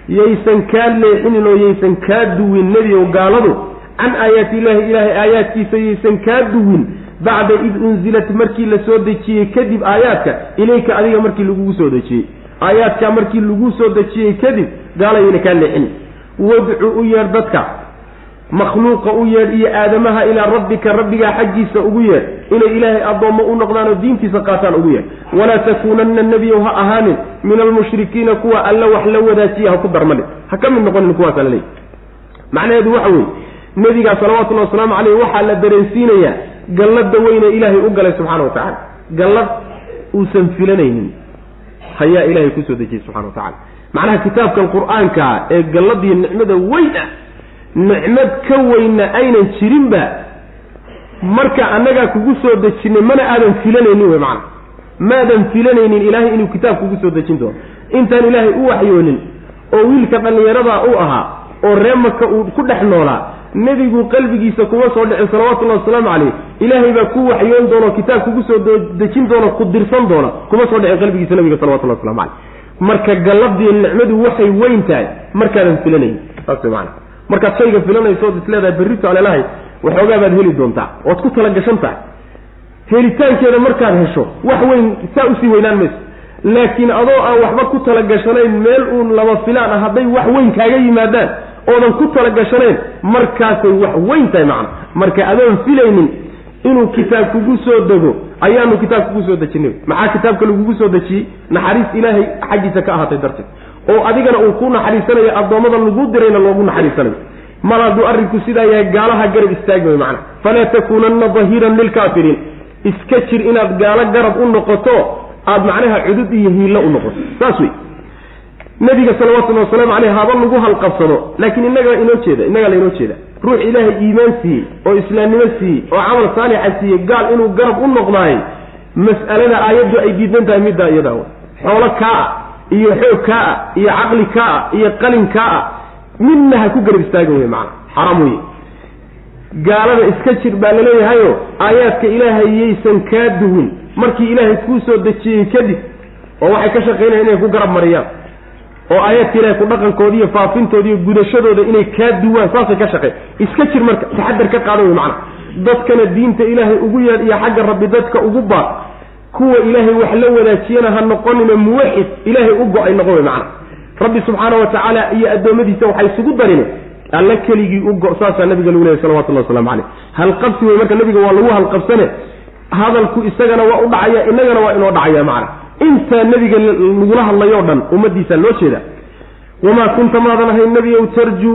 yaysan kaa leexinin oo yaysan kaa duwin nebiyow gaaladu can aayaati illaahi ilaahay aayaadkiisa yaysan kaa duwin bacda id unzilat markii la soo dejiyey kadib aayaadka ilayka adiga markii lagugu soo dejiyey. Aayaadka markii lagu soo dejiyey kadib gaalayayna kaa leexin wadcu u yeedh dadka. Makhluuqa u yeedh iyo aadamaha ilaa rabbika rabbigaa xaggiisa ugu yeedh inay ilaahay addoommo u noqdaan oo diintiisa qaataan ugu yeedh walaa takuunanna nebiyow ha ahaanin min almushrikiina kuwa alla wax la wadaajiya ha ku darmanin ha ka mid noqonin kuwaasa la leeyahy macnaheedu waxa weeye nebigaa salawatullahi wasalaamu caleyh waxaa la dareensiinayaa gallada weyne ilaahay u galay subxana wa tacaala. Gallad uusan filanaynin hayaa ilaahay ku soo dejiyey subxana wa tacala macnaha kitaabkan qur'aankaa ee galladiiyo nicmada weyn ah nicmad ka weynna aynan jirinba marka annagaa kugu soo dejinay mana aadan filanaynin wey macana maadan filanaynin ilaahay inuu kitaab kugu soo dejin doono. Intaan ilaahay u waxyoonin oo wiilka dhallinyaradaa u ahaa oo ree maka uu ku dhex noolaa nebigu qalbigiisa kuma soo dhicin salawatullahi wasalaamu caleyh ilaahay baa ku waxyoon doona kitaab kugu soo dejin doona ku dirsan doona kuma soo dhicin qalbigiisa nabiga salawatullahi waslamu caleyh marka galladii nicmadu waxay weyn tahay markaadan filanayn. Saas maana markaad shayga filanayso ood isleedahay berrito alelahay waxoogaa baad heli doontaa. Ood ku talagashan tahay. Helitaankeeda markaad hesho wax weyn saa u sii weynaan mayso. Laakiin adoo aan waxba ku talagashanayn meel uun laba filaan ah hadday wax weyn kaaga yimaadaan oodan ku talagashanayn markaasay wax weyn tahay macna. Marka adoon filaynin inuu kitaab kugu soo dego ayaanu kitaab kugu soo dejinay. Maxaa kitaabka lagugu soo dejiyey? Naxariis ilaahay xaggiisa ka ahaatay darteed. Oo adigana uu ku naxariisanayo addoommada lagu dirayna loogu naxariisanayo mar hadduu arrinku sidaa yahay gaalaha garab istaagi way macna. Falaa takuunanna dahiiran lilkaafiriin iska jir inaad gaalo garab u noqoto aada macnaha cudud iyo hiillo u noqoto. Saas wey nabiga salawatullahi wasalaamu caleyh haba lagu halqabsado laakiin innagaa inoo jeeda innagaa lainoo jeeda. Ruux ilaahay iimaan siiyey oo islaamnimo siiyey oo camal saalixa siiyey gaal inuu garab u noqdaayey mas'alada aayaddu ay diidan tahay middaa iyadaa xoolo kaa ah iyo xoog kaa ah iyo caqli kaa ah iyo qalin kaa ah midna ha ku garab istaagan wey macana xaraam weye gaalada iska jir baa laleeyahayo aayaadka ilaahay yaysan kaa duwin. Markii ilaahay kuu soo dejiyey kadib oo waxay ka shaqaynayan inay ku garab mariyaan oo aayaadka ilahay ku dhaqankooda iyo faafintooda iyo gudashadooda inay kaa duwaan saasay ka shaqeen iska jir marka taxadar ka qaada wey macana dadkana diinta ilaahay ugu yeedh iyo xagga rabbi dadka ugu baad kuwa ilaahay wax la wadaajiyana ha noqonina muwaxid ilaahay u go'ay noqon wey macana rabbi subxaana wa tacaala iyo addoommadiisa waxay isugu darine alla keligii u go saasaa nabiga lagu lehay salawatullahi waslamu caleyh halqabsi wey marka nabiga waa lagu halqabsane. Hadalku isagana waa u dhacaya inagana waa inoo dhacaya macana intaa nebiga lagula hadlayoo dhan ummaddiisaa loo jeeda. Wamaa kunta maadan ahayn nebigow tarju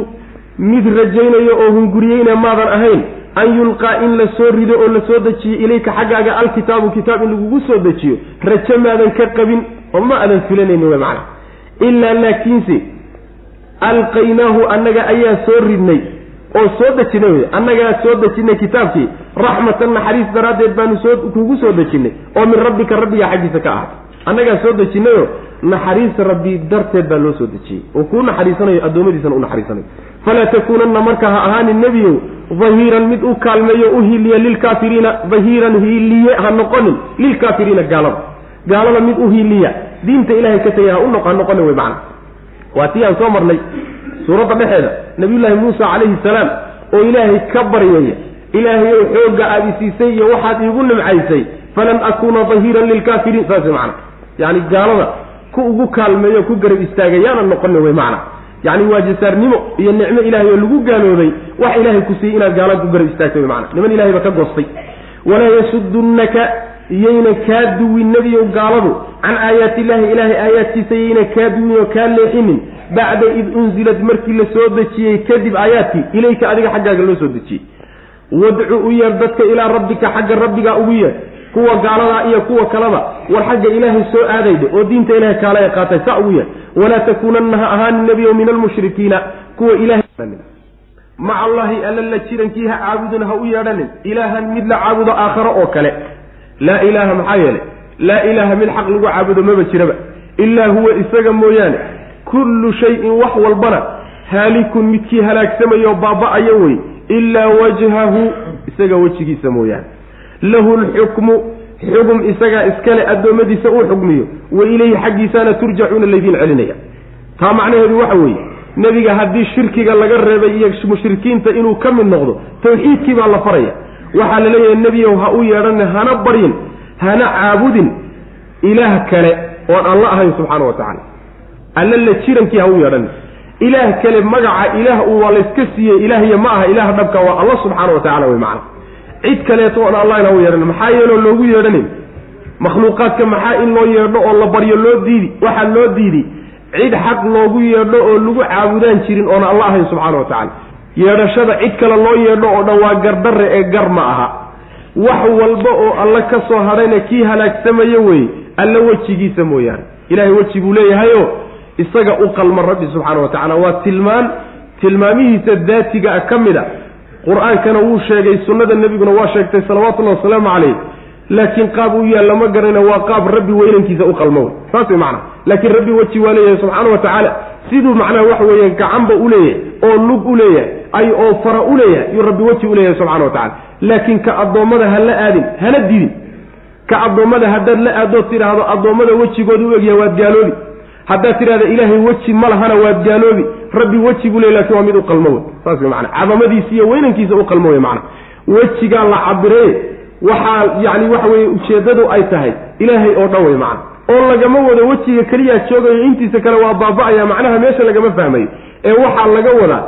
mid rajaynayo oo hunguriyeyna maadan ahayn an yulqaa in la soo rido oo la soo dejiyo ilayka xaggaaga alkitaabu kitaab in lagugu soo dejiyo rajo maadan ka qabin oo ma aadan filanayni wey macana ilaa laakiinse alqaynaahu annaga ayaa soo ridnay oo soo dejinay wey annagaa soo dejinay kitaabkii raxmatan naxariis daraaddeed baanu soo kugu soo dejinnay oo min rabbika rabbigaa xaggiisa ka ahaatay annagaa soo dejinayoo naxariista rabbi darteed baa loo soo dejiyey. Oo kuu naxariisanayo addoommadiisana u naxariisanayo. Falaa takuunanna marka ha ahaanin nebiyow dahiiran mid u kaalmeeyo u hiiliya lilkaafiriina dahiiran hiiliye ha noqonin lilkaafiriina gaalada. Gaalada mid u hiiliya diinta ilahay ka tegay ha u ha noqonin wey macana waa tii aan soo marnay suuradda dhexeeda nabiyullaahi muusa calayhi salaam oo ilaahay ka baryaya ilaahay ow xoogga aada isiisay iyo waxaad iigu nimcaysay falan akuuna dahiiran lilkaafiriin saas macana yani gaalada ku ugu kaalmeeyo ku garab istaagayaana noqonin wey macana yani waa jasaarnimo iyo nicmo ilahay oo lagu gaaloobay wax ilaahay ku siiyey inaad gaalada ku garab istaagta wey macana niman ilahay ba ka goostay. Walaa yasudunnaka iyayna kaa duwin nebiyow gaaladu can aayaati illahi ilaahay aayaadkiisa iyayna kaa duwin oo kaa leexinin. Bacda id unzilad markii la soo dejiyey kadib aayaadkii ilayka adiga xaggaaga loo soo dejiyey. Wadcu u yeer dadka ilaa rabbika xagga rabbigaa ugu yeer kuwa gaaladaa iyo kuwa kaleba war xagga ilaahay soo aadayde oo diinta ilahay kaala ay qaatay saa ugu yeer walaa takuunanna ha ahaanin nebiyo min almushrikiina kuwa ilahay maca allahi alla la jirankii ha caabudin ha u yeedhanin. Ilaahan mid la caabudo aakharo oo kale. Laa ilaaha maxaa yeelay? Laa ilaaha mid xaq lagu caabudo maba jiraba. Ilaa huwa isaga mooyaane. Kullu shayin wax walbana haalikun midkii halaagsamayoo baaba-aya wey ilaa wajhahu isaga wejigiisa mooyaane lahu lxukmu xugum isagaa iskale addoommadiisa uu xugmiyo wa ilayhi xaggiisaana turjacuuna laydiin celinaya. Taa macnaheedu waxa weeye nebiga haddii shirkiga laga reebay iyo mushrikiinta inuu ka mid noqdo tawxiidkii baa la faraya. Waxaa la leeyahay nebiyow ha u yeedhan hana baryin hana caabudin ilaah kale oon alla ahayn subxaana wa tacaala. Alla la jirankii ha u yeedhan ilaah kale magaca ilaah uu waa layska siiyey ilaahya ma aha ilaah dhabka waa alla subxaana wa tacala wey macana cid kaleeto oon allah ina u yeedhan maxaa yeeloo loogu yeedhanayn makhluuqaadka maxaa in loo yeedho oo la baryo loo diidi waxaa loo diiday cid xaq loogu yeedho oo lagu caabudaan jirin oona alla ahayn subxaana wa tacala yeedhashada cid kale loo yeedho oo dhan waa gardarre ee gar ma aha. Wax walba oo alla ka soo hadhayna kii halaagsamayo wey alla wejigiisa mooyaane. Ilahay weji buu leeyahayo isaga u qalma rabbi subxaana wa tacala waa tilmaan tilmaamihiisa daatiga a ka mid a qur'aankana wuu sheegay sunnada nebiguna waa sheegtay salawatullahi wasalaamu calayh. Laakiin qaab u yaal lama garana waa qaab rabbi weynankiisa u qalmo wey saas wey macana laakiin rabbi weji waa leeyahay subxaana wa tacaala siduu macnaha waxa weeye gacanba u leeyahay oo lug u leeyahay ay oo fara u leeyahay yuu rabbi weji u leeyahay subxana wa tacala laakiin ka addoommada ha la aadin hana didin ka addoommada haddaad la aadood tidhaahdo addoommada wejigooda u egyahay waad gaaloobi. Haddaad tidhahda ilaahay weji ma lahana waad gaaloobi rabbi weji buu leey laakiin waa mid u qalmo wey saas wey macana cadamadiisa iyo weynankiisa u qalmo wey macana wejigaa la cabiree waxaa yacni waxa weeye ujeeddadu ay tahay ilaahay oo dhan wey macana oo lagama wado wejiga keliyaa joogayo intiisa kale waa baaba-aya macnaha meesha lagama fahmayo ee waxaa laga wadaa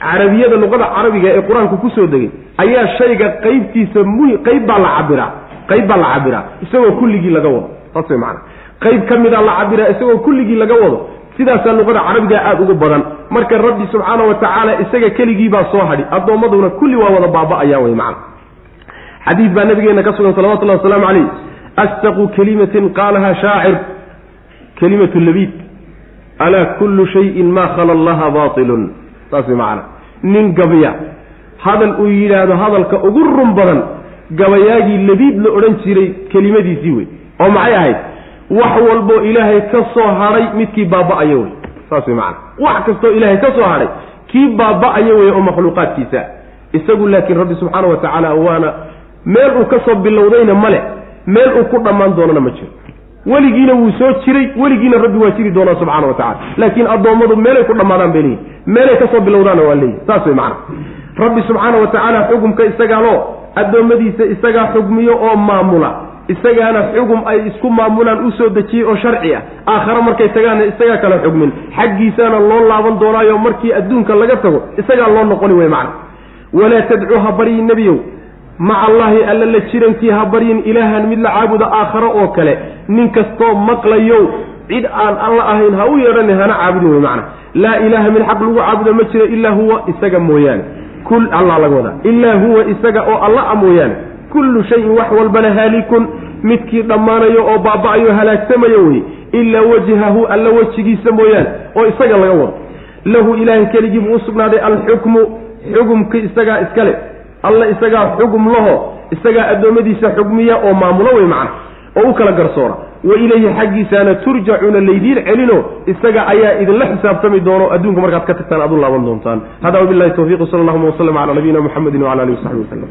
carabiyada luqada carabiga ee qur'aanku ku soo degay ayaa shayga qaybtiisa mu qayb baa la cabiraa. Qayb baa la cabiraa. Isagoo kulligii laga wado. Saas wey macana qayb ka mida la cabiraa isagoo kulligii laga wado. Sidaasaa luqada carabiga aada ugu badan marka rabbi subxaana wa tacaala isaga keligiibaa soo hadhi. Addoommaduna kulli waa wada baaba-ayaan wey macana xadiid baa nabigeena ka sugan salawatullahi wasalaamu calayh astaqu kalimatin qaalaha shaacir kalimatu labiid. Alaa kullu shayin maa khala allaha bailun saas way macana nin gabya hadal uu yidhaahdo hadalka ugu run badan gabayaagii labiid la odhan jiray kelimadiisii wey oo maxay ahayd? Wax walboo ilaahay ka soo hadhay midkii baaba-ayo wey saas way macana wax kastoo ilaahay ka soo hadhay kii baaba-ayo wey oo makhluuqaadkiisa. Isagu laakiin rabbi subxaana wa tacaala waana meel uu ka soo bilowdayna male meel uu ku dhammaan doonana ma jiro. Weligiina wuu soo jiray weligiina rabbi waa jiri doonaa subxana wa tacala laakiin addoommadu meelay ku dhammaadaan bay leeyihiin meelay ka soo bilowdaanna waa leeyihiin saas way macana rabbi subxaana wa tacaala xugumka isagaalo addoommadiisa isagaa xugmiyo oo maamula isagaana xugum ay isku maamulaan u soo dejiyey oo sharci ah. Aakhare markay tagaanna isagaa kala xugmin. Xaggiisaana loo laaban doonaayo markii adduunka laga tago isagaa loo noqoni wey macana walaa tadcuu ha baryi nebiyow. Maca allaahi alla la jirankii ha baryin ilaahan mid la caabudo aakharo oo kale. Nin kastoo maqlayow cid aan alla ahayn ha u yeedhani hana caabudin wey macana laa ilaaha mid xaq lagu caabudo ma jiro ilaa huwa isaga mooyaane. Kul allah laga wadaa ilaa huwa isaga oo alla a mooyaane kullu shayin wax walbana haalikun midkii dhammaanayo oo baaba-ayo halaagsamayo wey ilaa wajhahu alla wejigiisa mooyaane oo isaga laga wado. Lahu ilaahay keligii buu u sugnaaday alxukmu xugumki isagaa iskale alla isagaa xugum laho isagaa addoommadiisa xugmiya oo maamulo wey macna oo u kala garsoora wa ilayhi xaggiisaana turjacuuna laydiin celino isaga ayaa idinla xisaabtami doono adduunka markaad ka tagtaan aad u laaban doontaan. Hada wabilahi tawfiiq sala allahuma waslama cala nabiyina muxamedin wcala alihi wasaxbi waslem